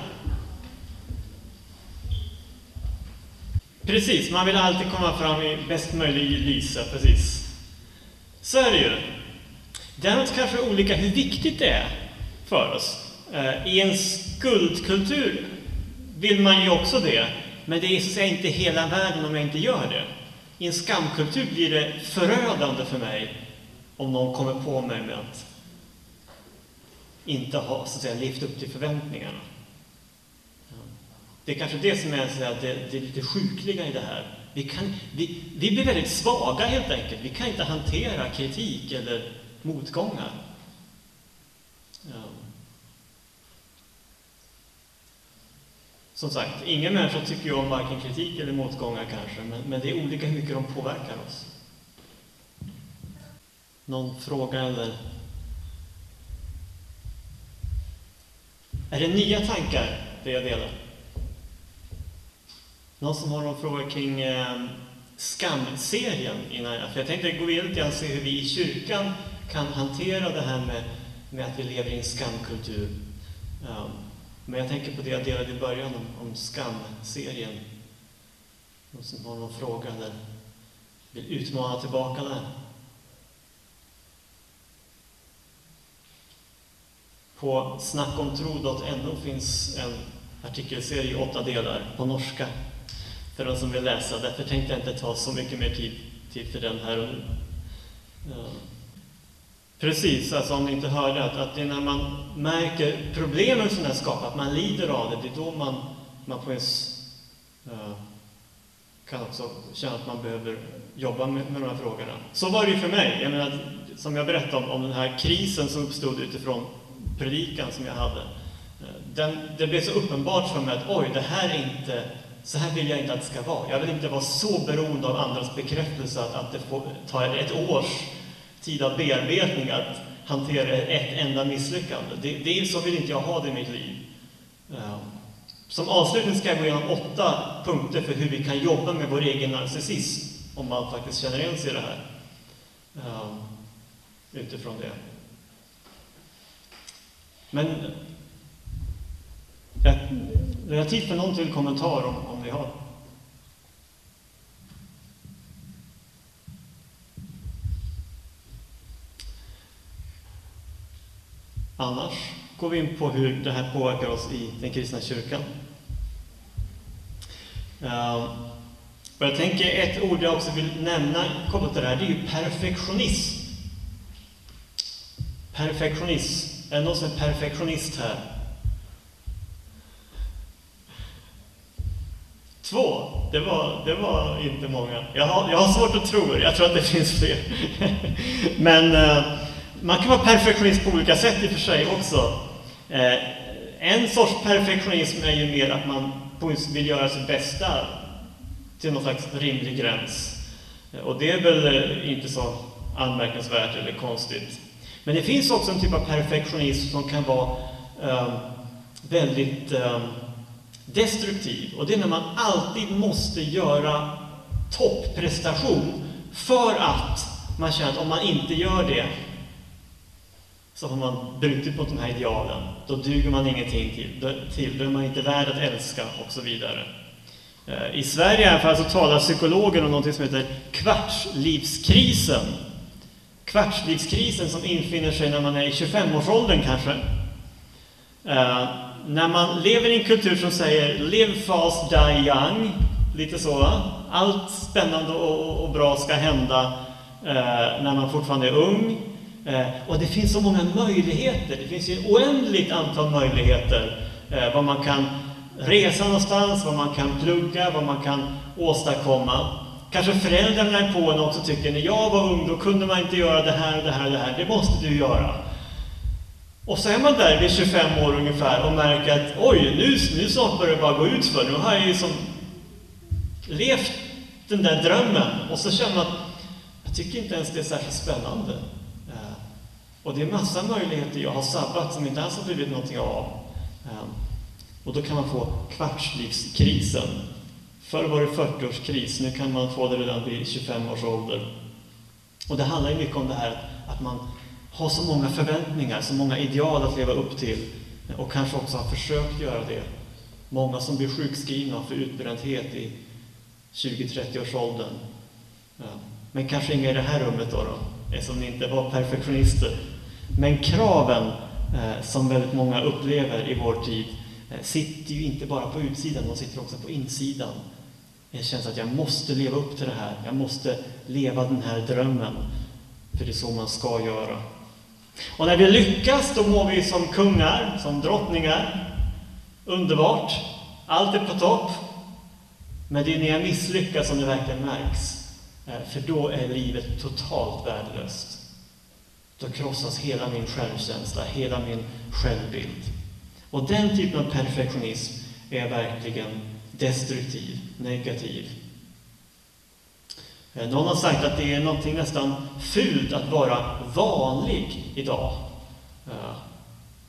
Precis, man vill alltid komma fram i bäst möjlig lyse, precis. Så är det ju. Däremot kanske olika hur viktigt det är för oss eh, I en skuldkultur vill man ju också det, men det är så inte hela världen om jag inte gör det. I en skamkultur blir det förödande för mig om någon kommer på mig med att inte ha så att säga, levt upp till förväntningarna. Det är kanske det som är, så att det, det är lite sjukliga i det här. Vi, kan, vi, vi blir väldigt svaga helt enkelt. Vi kan inte hantera kritik eller motgångar. Ja. Som sagt, ingen människa tycker ju om varken kritik eller motgångar kanske, men, men det är olika hur mycket de påverkar oss. Någon fråga eller? Är det nya tankar det jag delar? Någon som har någon fråga kring eh, skamserien innan jag... För jag tänkte gå in lite och se hur vi i kyrkan kan hantera det här med, med att vi lever i en skamkultur. Um, men jag tänker på det jag delade i början om, om skamserien. och som har någon fråga eller vill utmana tillbaka den. På snackomtro.no finns en artikelserie i åtta delar på norska för de som vill läsa. Därför tänkte jag inte ta så mycket mer tid, tid för den här och nu. Um, Precis, alltså om ni inte hörde, att, att det är när man märker problemen som det skapar, att man lider av det, det är då man, man på ens, uh, eh, kan också känna att man behöver jobba med, med de här frågorna. Så var det ju för mig. Jag menar, som jag berättade om, om den här krisen som uppstod utifrån predikan som jag hade. Eh, den, det blev så uppenbart för mig att oj, det här är inte så här vill jag inte att det ska vara. Jag vill inte vara så beroende av andras bekräftelse att, att det får tar ett års tid av bearbetning att hantera ett enda misslyckande. Det, det, så vill inte jag ha det i mitt liv. Ehm, som avslutning ska jag gå igenom åtta punkter för hur vi kan jobba med vår egen narcissism, om man faktiskt känner igen sig i det här. Ehm, utifrån det. Men jag, jag har tid för någon till kommentar om, om ni har. Annars går vi in på hur det här påverkar oss i den kristna kyrkan. Ehm, och jag tänker ett ord jag också vill nämna kopplat till det här, det är ju perfektionism. Perfektionism. Är det någon som är perfektionist här? Två, det var, det var inte många. Jag har, jag har svårt att tro jag tror att det finns fler. (laughs) Men uh, man kan vara perfektionist på olika sätt i och för sig också. Eh, en sorts perfektionism är ju mer att man vill göra sitt bästa till någon slags rimlig gräns. Och det är väl eh, inte så anmärkningsvärt eller konstigt. Men det finns också en typ av perfektionism som kan vara eh, väldigt eh, destruktiv. Och det är när man alltid måste göra topprestation för att man känner att om man inte gör det så har man brutit mot de här idealen. Då duger man ingenting till, till då är man inte värd att älska och så vidare. Eh, I Sverige i alla fall så talar psykologer om något som heter kvartslivskrisen. Kvartslivskrisen som infinner sig när man är i 25-årsåldern kanske. Eh, när man lever i en kultur som säger Live fast, die young, lite så, va? allt spännande och, och bra ska hända eh, när man fortfarande är ung. Eh, och det finns så många möjligheter, det finns ju ett oändligt antal möjligheter eh, vad man kan resa någonstans, vad man kan plugga, vad man kan åstadkomma. Kanske föräldrarna är på en också tycker, när jag var ung då kunde man inte göra det här, det här, det här, det måste du göra. Och så är man där vid 25 år ungefär och märker att oj, nu, nu snart börjar det bara gå ut för Nu har jag ju som levt den där drömmen och så känner man att jag tycker inte ens det är särskilt spännande. Och det är massa möjligheter jag har sabbat som inte alls har blivit någonting av. Ehm, och då kan man få kvartslivskrisen. Förr var det 40-årskris, nu kan man få det redan vid 25 års ålder. Och det handlar ju mycket om det här att man har så många förväntningar, så många ideal att leva upp till eh, och kanske också har försökt göra det. Många som blir sjukskrivna för utbrändhet i 20-30 års åldern. Ja. Men kanske inga i det här rummet då, då eftersom ni inte var perfektionister. Men kraven eh, som väldigt många upplever i vår tid, eh, sitter ju inte bara på utsidan, de sitter också på insidan. Det känns att jag måste leva upp till det här, jag måste leva den här drömmen. För det är så man ska göra. Och när vi lyckas, då mår vi som kungar, som drottningar. Underbart! Allt är på topp. Men det är när jag misslyckas som det verkligen märks. Eh, för då är livet totalt värdelöst. Då krossas hela min självkänsla, hela min självbild. Och den typen av perfektionism är verkligen destruktiv, negativ. Eh, någon har sagt att det är någonting nästan fult att vara vanlig idag. Eh,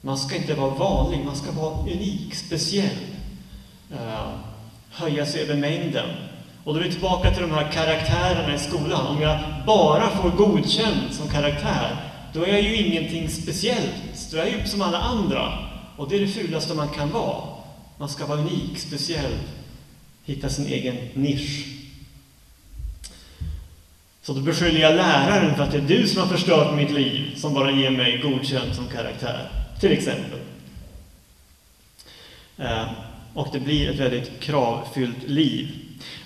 man ska inte vara vanlig, man ska vara unik, speciell. Eh, höja sig över mängden. Och då är vi tillbaka till de här karaktärerna i skolan. Om jag bara får godkänt som karaktär, då är jag ju ingenting speciellt. Då är jag ju som alla andra. Och det är det fulaste man kan vara. Man ska vara unik, speciell, hitta sin egen nisch. Så då beskyller jag läraren för att det är du som har förstört mitt liv, som bara ger mig godkänt som karaktär, till exempel. Eh, och det blir ett väldigt kravfyllt liv.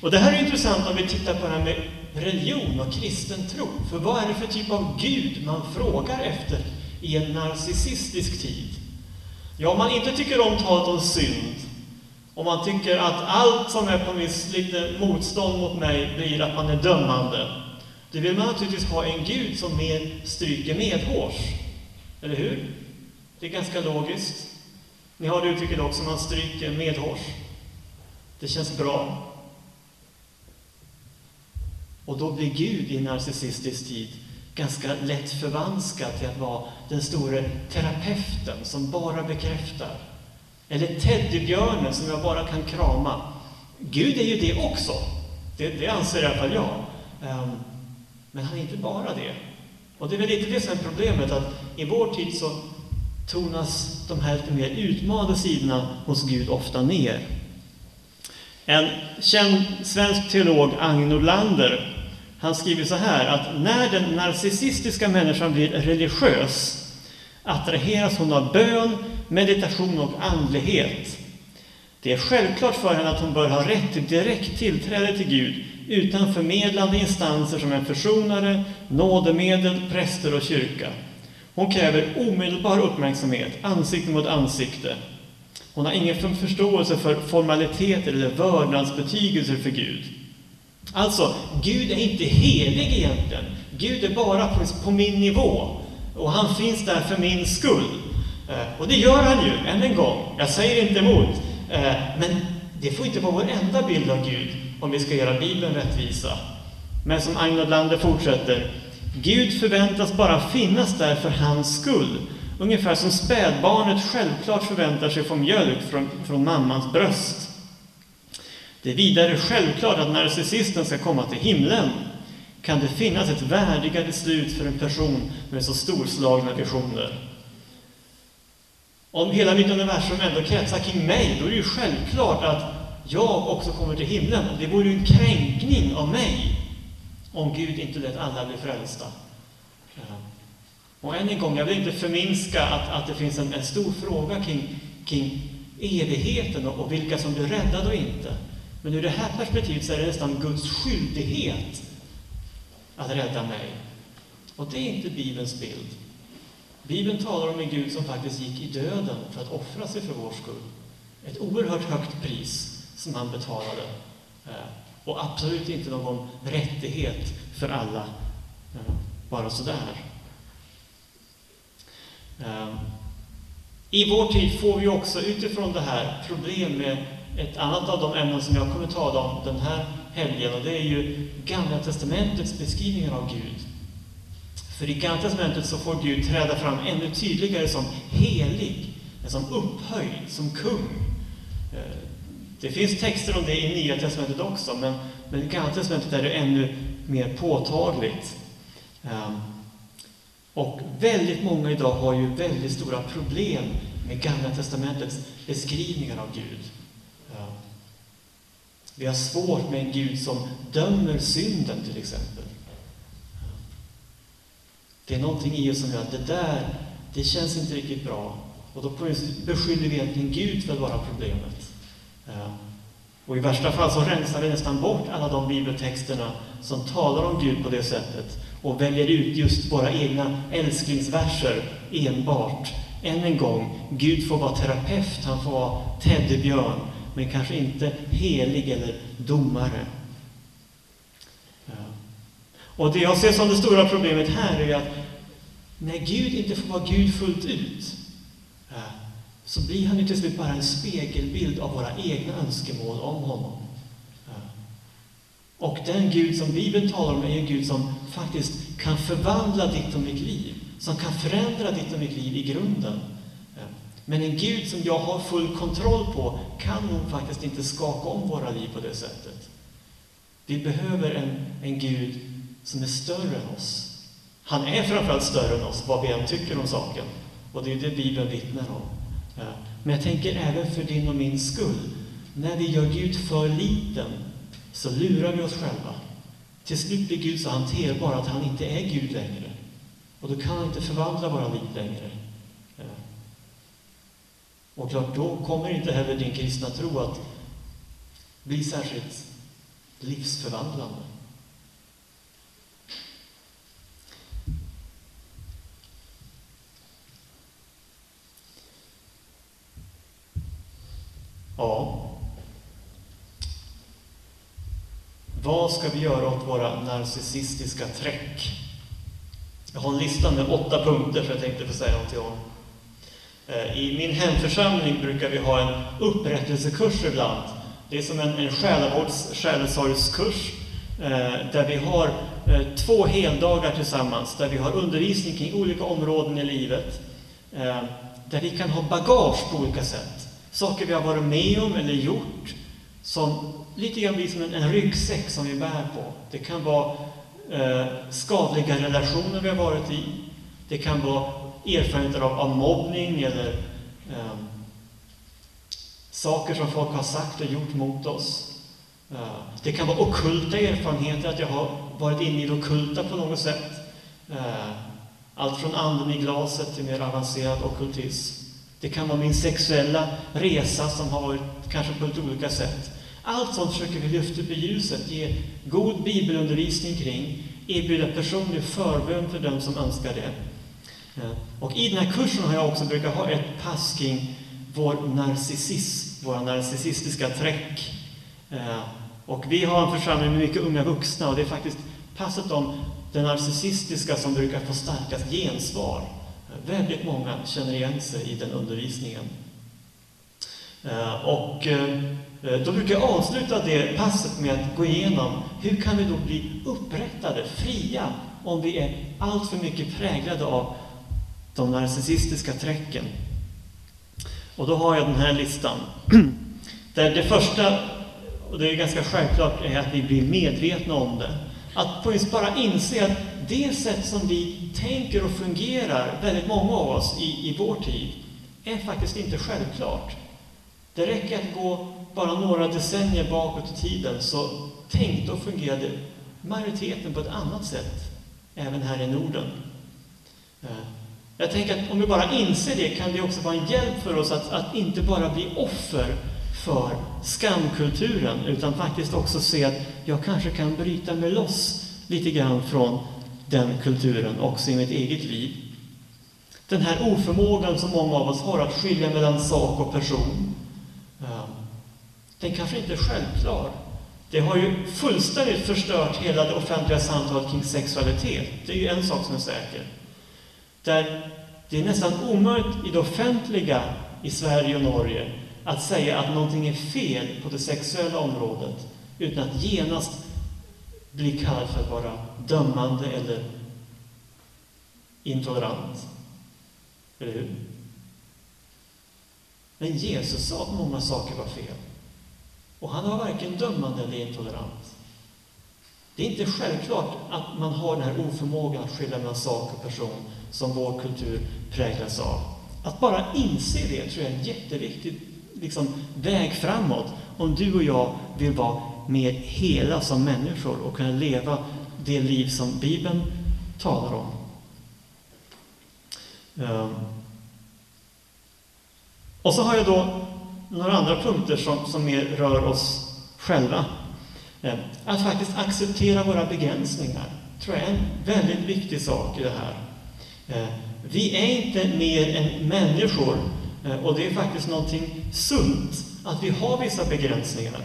Och det här är intressant om vi tittar på det här med religion och kristen tro. För vad är det för typ av Gud man frågar efter i en narcissistisk tid? Ja, om man inte tycker om talet om synd, om man tycker att allt som är på viss lite motstånd mot mig blir att man är dömande, då vill man naturligtvis ha en Gud som mer stryker medhårs. Eller hur? Det är ganska logiskt. Ni har det uttrycket också, man stryker medhårs. Det känns bra. Och då blir Gud i narcissistisk tid ganska lätt förvanskad till att vara den store terapeuten som bara bekräftar. Eller teddybjörnen som jag bara kan krama. Gud är ju det också. Det, det anser i alla fall jag. Um, men han är inte bara det. Och det är väl lite det som är problemet, att i vår tid så tonas de här lite mer utmanande sidorna hos Gud ofta ner. En känd svensk teolog, Agne Nordlander, han skriver så här att när den narcissistiska människan blir religiös attraheras hon av bön, meditation och andlighet. Det är självklart för henne att hon bör ha rätt till direkt tillträde till Gud utan förmedlande instanser som en försonare, nådemedel, präster och kyrka. Hon kräver omedelbar uppmärksamhet, ansikte mot ansikte. Hon har ingen förståelse för formaliteter eller vördnadsbetygelser för Gud. Alltså, Gud är inte helig egentligen. Gud är bara på, på min nivå. Och han finns där för min skull. Eh, och det gör han ju, än en gång. Jag säger inte emot. Eh, men det får inte vara vår enda bild av Gud om vi ska göra Bibeln rättvisa. Men som Agnod Lander fortsätter. Gud förväntas bara finnas där för hans skull. Ungefär som spädbarnet självklart förväntar sig få mjölk från, från mammans bröst. Det är vidare självklart att narcissisten ska komma till himlen. Kan det finnas ett värdigare slut för en person med så storslagna visioner? Om hela mitt universum ändå kretsar kring mig, då är det ju självklart att jag också kommer till himlen. Det vore ju en kränkning av mig om Gud inte lät alla bli frälsta. Och än en gång, jag vill inte förminska att, att det finns en, en stor fråga kring, kring evigheten och, och vilka som blir räddade och inte. Men ur det här perspektivet så är det nästan Guds skyldighet att rädda mig. Och det är inte Bibelns bild. Bibeln talar om en Gud som faktiskt gick i döden för att offra sig för vår skull. Ett oerhört högt pris som han betalade. Eh, och absolut inte någon rättighet för alla, eh, bara sådär. Eh, I vår tid får vi också utifrån det här problem med ett annat av de ämnen som jag kommer tala om den här helgen, och det är ju Gamla Testamentets beskrivningar av Gud. För i Gamla Testamentet så får Gud träda fram ännu tydligare som helig, som upphöjd, som kung. Eh, det finns texter om det i Nya Testamentet också, men, men i Gamla Testamentet är det ännu mer påtagligt. Ehm, och väldigt många idag har ju väldigt stora problem med Gamla Testamentets beskrivningar av Gud. Vi har svårt med en Gud som dömer synden, till exempel. Det är någonting i oss som gör att det där, det känns inte riktigt bra. Och då beskyller vi egentligen Gud för att vara problemet. Eh, och i värsta fall så rensar vi nästan bort alla de bibeltexterna som talar om Gud på det sättet och väljer ut just våra egna älsklingsverser enbart. Än en gång, Gud får vara terapeut, han får vara teddybjörn, men kanske inte helig eller domare. Och det jag ser som det stora problemet här är att när Gud inte får vara Gud fullt ut, så blir han ju till slut bara en spegelbild av våra egna önskemål om honom. Och den Gud som Bibeln talar om är en Gud som faktiskt kan förvandla ditt och mitt liv, som kan förändra ditt och mitt liv i grunden. Men en Gud som jag har full kontroll på kan nog faktiskt inte skaka om våra liv på det sättet. Vi behöver en, en Gud som är större än oss. Han är framförallt större än oss, vad vi än tycker om saken. Och det är det Bibeln vittnar om. Men jag tänker även för din och min skull. När vi gör Gud för liten så lurar vi oss själva. Till slut blir Gud så hanterbar att han inte är Gud längre. Och då kan han inte förvandla våra liv längre. Och klart, då kommer inte heller din kristna tro att bli särskilt livsförvandlande. Ja. Vad ska vi göra åt våra narcissistiska träck? Jag har en lista med åtta punkter så jag tänkte få säga någonting om. Eh, I min hemförsamling brukar vi ha en upprättelsekurs ibland. Det är som en, en själavårds, själesorgskurs eh, där vi har eh, två heldagar tillsammans, där vi har undervisning kring olika områden i livet, eh, där vi kan ha bagage på olika sätt saker vi har varit med om eller gjort som lite grann blir som en, en ryggsäck som vi bär på. Det kan vara eh, skadliga relationer vi har varit i. Det kan vara erfarenheter av, av mobbning eller eh, saker som folk har sagt och gjort mot oss. Eh, det kan vara okulta erfarenheter, att jag har varit inne i det okulta på något sätt. Eh, allt från anden i glaset till mer avancerad okultism. Det kan vara min sexuella resa som har varit kanske på ett olika sätt. Allt sånt försöker vi lyfta upp i ljuset, ge god bibelundervisning kring, erbjuda personlig förbön för dem som önskar det. Och i den här kursen har jag också brukat ha ett pass kring vår narcissism, våra narcissistiska träck. Eh, och vi har en församling med mycket unga vuxna och det är faktiskt passet om det narcissistiska som brukar få starkast gensvar. Väldigt många känner igen sig i den undervisningen. Eh, och eh, då brukar jag avsluta det passet med att gå igenom hur kan vi då bli upprättade, fria, om vi är alltför mycket präglade av de narcissistiska träcken. Och då har jag den här listan. (clears throat) Där det första, och det är ganska självklart, är att vi blir medvetna om det. Att på bara inse att det sätt som vi tänker och fungerar, väldigt många av oss i, i vår tid, är faktiskt inte självklart. Det räcker att gå bara några decennier bakåt i tiden så tänkte och fungerade majoriteten på ett annat sätt, även här i Norden. Eh, jag tänker att om vi bara inser det kan det också vara en hjälp för oss att, att inte bara bli offer för skamkulturen, utan faktiskt också se att jag kanske kan bryta mig loss lite grann från den kulturen också i mitt eget liv. Den här oförmågan som många av oss har att skilja mellan sak och person, ehm, den kanske inte är självklar. Det har ju fullständigt förstört hela det offentliga samtalet kring sexualitet. Det är ju en sak som är säker. Där det är nästan omöjligt i det offentliga i Sverige och Norge att säga att någonting är fel på det sexuella området utan att genast bli kallad för att vara dömande eller intolerant. Eller hur? Men Jesus sa att många saker var fel. Och han var varken dömande eller intolerant. Det är inte självklart att man har den här oförmågan att skilja mellan sak och person som vår kultur präglas av. Att bara inse det tror jag är en jätteviktig liksom, väg framåt om du och jag vill vara mer hela som människor och kunna leva det liv som Bibeln talar om. Um, och så har jag då några andra punkter som, som mer rör oss själva. Um, att faktiskt acceptera våra begränsningar tror jag är en väldigt viktig sak i det här. Eh, vi är inte mer än människor eh, och det är faktiskt någonting sunt att vi har vissa begränsningar.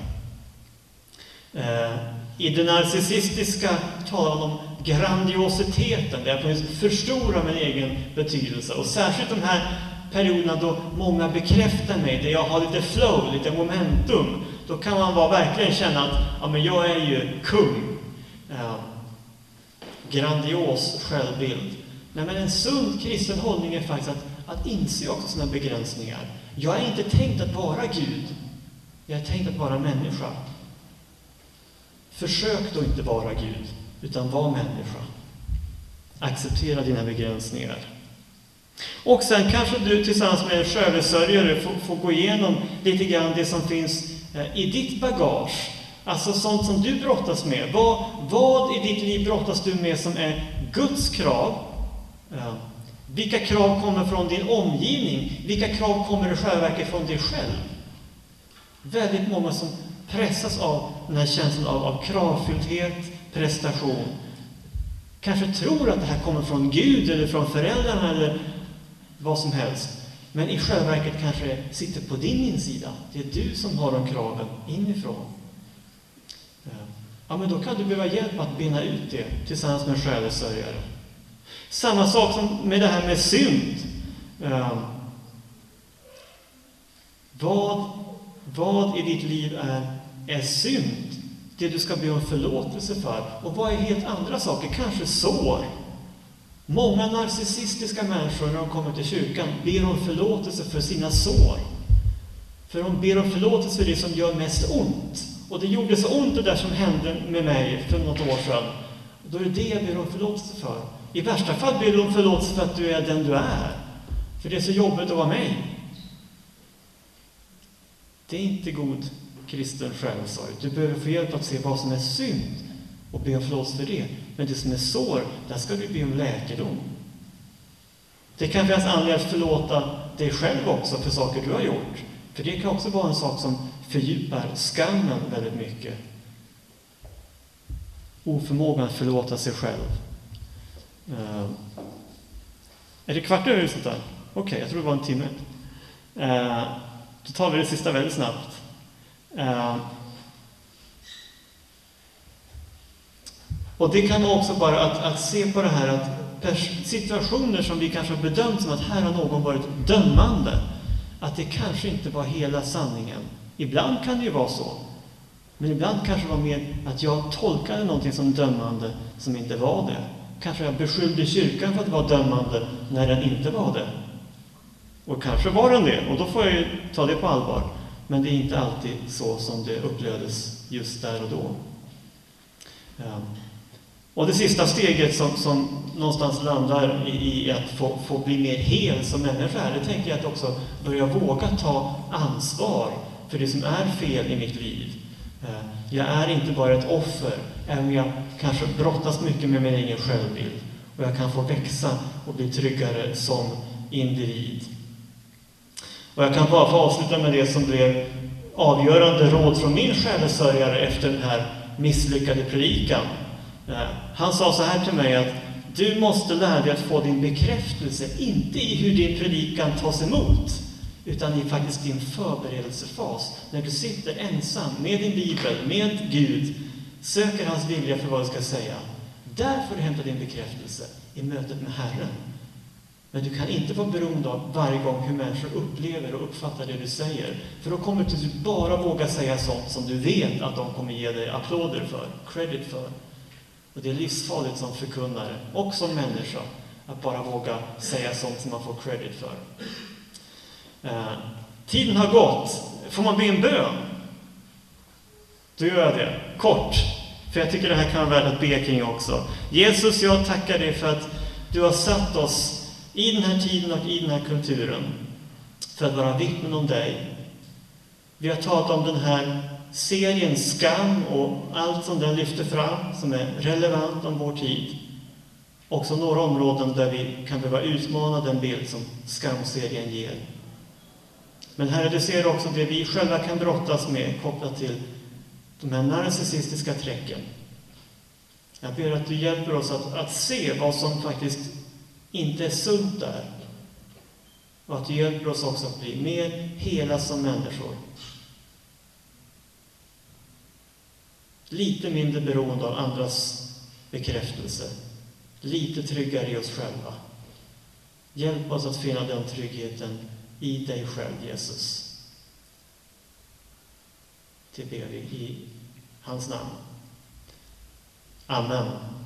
Eh, I det narcissistiska talar om grandiositeten, där jag förstorar min egen betydelse. Och särskilt de här perioderna då många bekräftar mig, där jag har lite flow, lite momentum, då kan man bara verkligen känna att ja, men jag är ju kung. Eh, Grandios självbild. Nej, men en sund kristen hållning är faktiskt att, att inse också sina begränsningar. Jag är inte tänkt att vara Gud. Jag är tänkt att vara människa. Försök då inte vara Gud utan var människa. Acceptera dina begränsningar. Och sen kanske du tillsammans med en självsörjare får, får gå igenom lite grann det som finns eh, i ditt bagage. Alltså sånt som du brottas med. Vad, vad i ditt liv brottas du med som är Guds krav? Vilka krav kommer från din omgivning? Vilka krav kommer i själva verket från dig själv? Väldigt många som pressas av den här känslan av, av kravfylldhet, prestation. Kanske tror att det här kommer från Gud eller från föräldrarna eller vad som helst. Men i själva verket kanske det sitter på din insida. Det är du som har de kraven inifrån. Ja, men då kan du behöva hjälp att bena ut det tillsammans med en själsörjare. Samma sak som med det här med synd. Ehm, vad, vad i ditt liv är, är synd? det du ska be om förlåtelse för. Och vad är helt andra saker? Kanske sår. Många narcissistiska människor när de kommer till kyrkan ber om förlåtelse för sina sår. För de ber om förlåtelse för det som gör mest ont. Och det gjorde så ont det där som hände med mig för något år sedan. Då är det det jag ber om förlåtelse för. I värsta fall ber du om förlåtelse för att du är den du är. För det är så jobbigt att vara mig. Det är inte god kristen självsorg. Du behöver få hjälp att se vad som är synd och be om förlåtelse för det. Men det som är sår, där ska du be om läkedom. Det kan finnas anledning att förlåta dig själv också för saker du har gjort. För det kan också vara en sak som fördjupar skammen väldigt mycket. Oförmågan att förlåta sig själv. Uh, är det kvart över sånt där? Okej, okay, jag tror det var en timme. Uh, då tar vi det sista väldigt snabbt. Uh, och det kan vara också bara att, att se på det här att situationer som vi kanske har bedömt som att här har någon varit dömande, att det kanske inte var hela sanningen. Ibland kan det ju vara så. Men ibland kanske det var mer att jag tolkade någonting som dömande som inte var det. Kanske jag beskyllde kyrkan för att vara dömande när den inte var det. Och kanske var den det, och då får jag ju ta det på allvar. Men det är inte alltid så som det upplevdes just där och då. Ehm, och det sista steget som, som någonstans landar i, i att få, få, bli mer hel som människa, det tänker jag att också börja våga ta ansvar för det som är fel i mitt liv. Ehm, jag är inte bara ett offer, även om jag kanske brottas mycket med min egen självbild. Och jag kan få växa och bli tryggare som individ. Och jag kan bara få avsluta med det som blev avgörande råd från min själsörjare efter den här misslyckade predikan. Eh, han sa så här till mig att du måste lära dig att få din bekräftelse, inte i hur din predikan tas emot, utan i faktiskt din förberedelsefas, när du sitter ensam med din bibel, med Gud, söker hans vilja för vad du ska säga. Där får du hämta din bekräftelse, i mötet med Herren. Men du kan inte vara beroende av varje gång hur människor upplever och uppfattar det du säger. För då kommer du bara våga säga sånt som du vet att de kommer ge dig applåder för, credit för. Och det är livsfarligt som förkunnare och som människa att bara våga säga sånt som man får credit för. Eh, tiden har gått. Får man be en bön? Då gör jag det. Kort. För jag tycker det här kan vara värt att be kring också. Jesus, jag tackar dig för att du har satt oss i den här tiden och i den här kulturen för att vara vittnen om dig. Vi har talat om den här serien Skam och allt som den lyfter fram som är relevant om vår tid. också några områden där vi kan behöva utmana den bild som skamserien ger. Men Herre, du ser också det vi själva kan brottas med kopplat till de här narcissistiska träcken. Jag ber att du hjälper oss att, att se vad som faktiskt inte är sunt där. Och att du hjälper oss också att bli mer hela som människor. Lite mindre beroende av andras bekräftelse. Lite tryggare i oss själva. Hjälp oss att finna den tryggheten i dig själv, Jesus. Det ber vi i hans namn. Amen.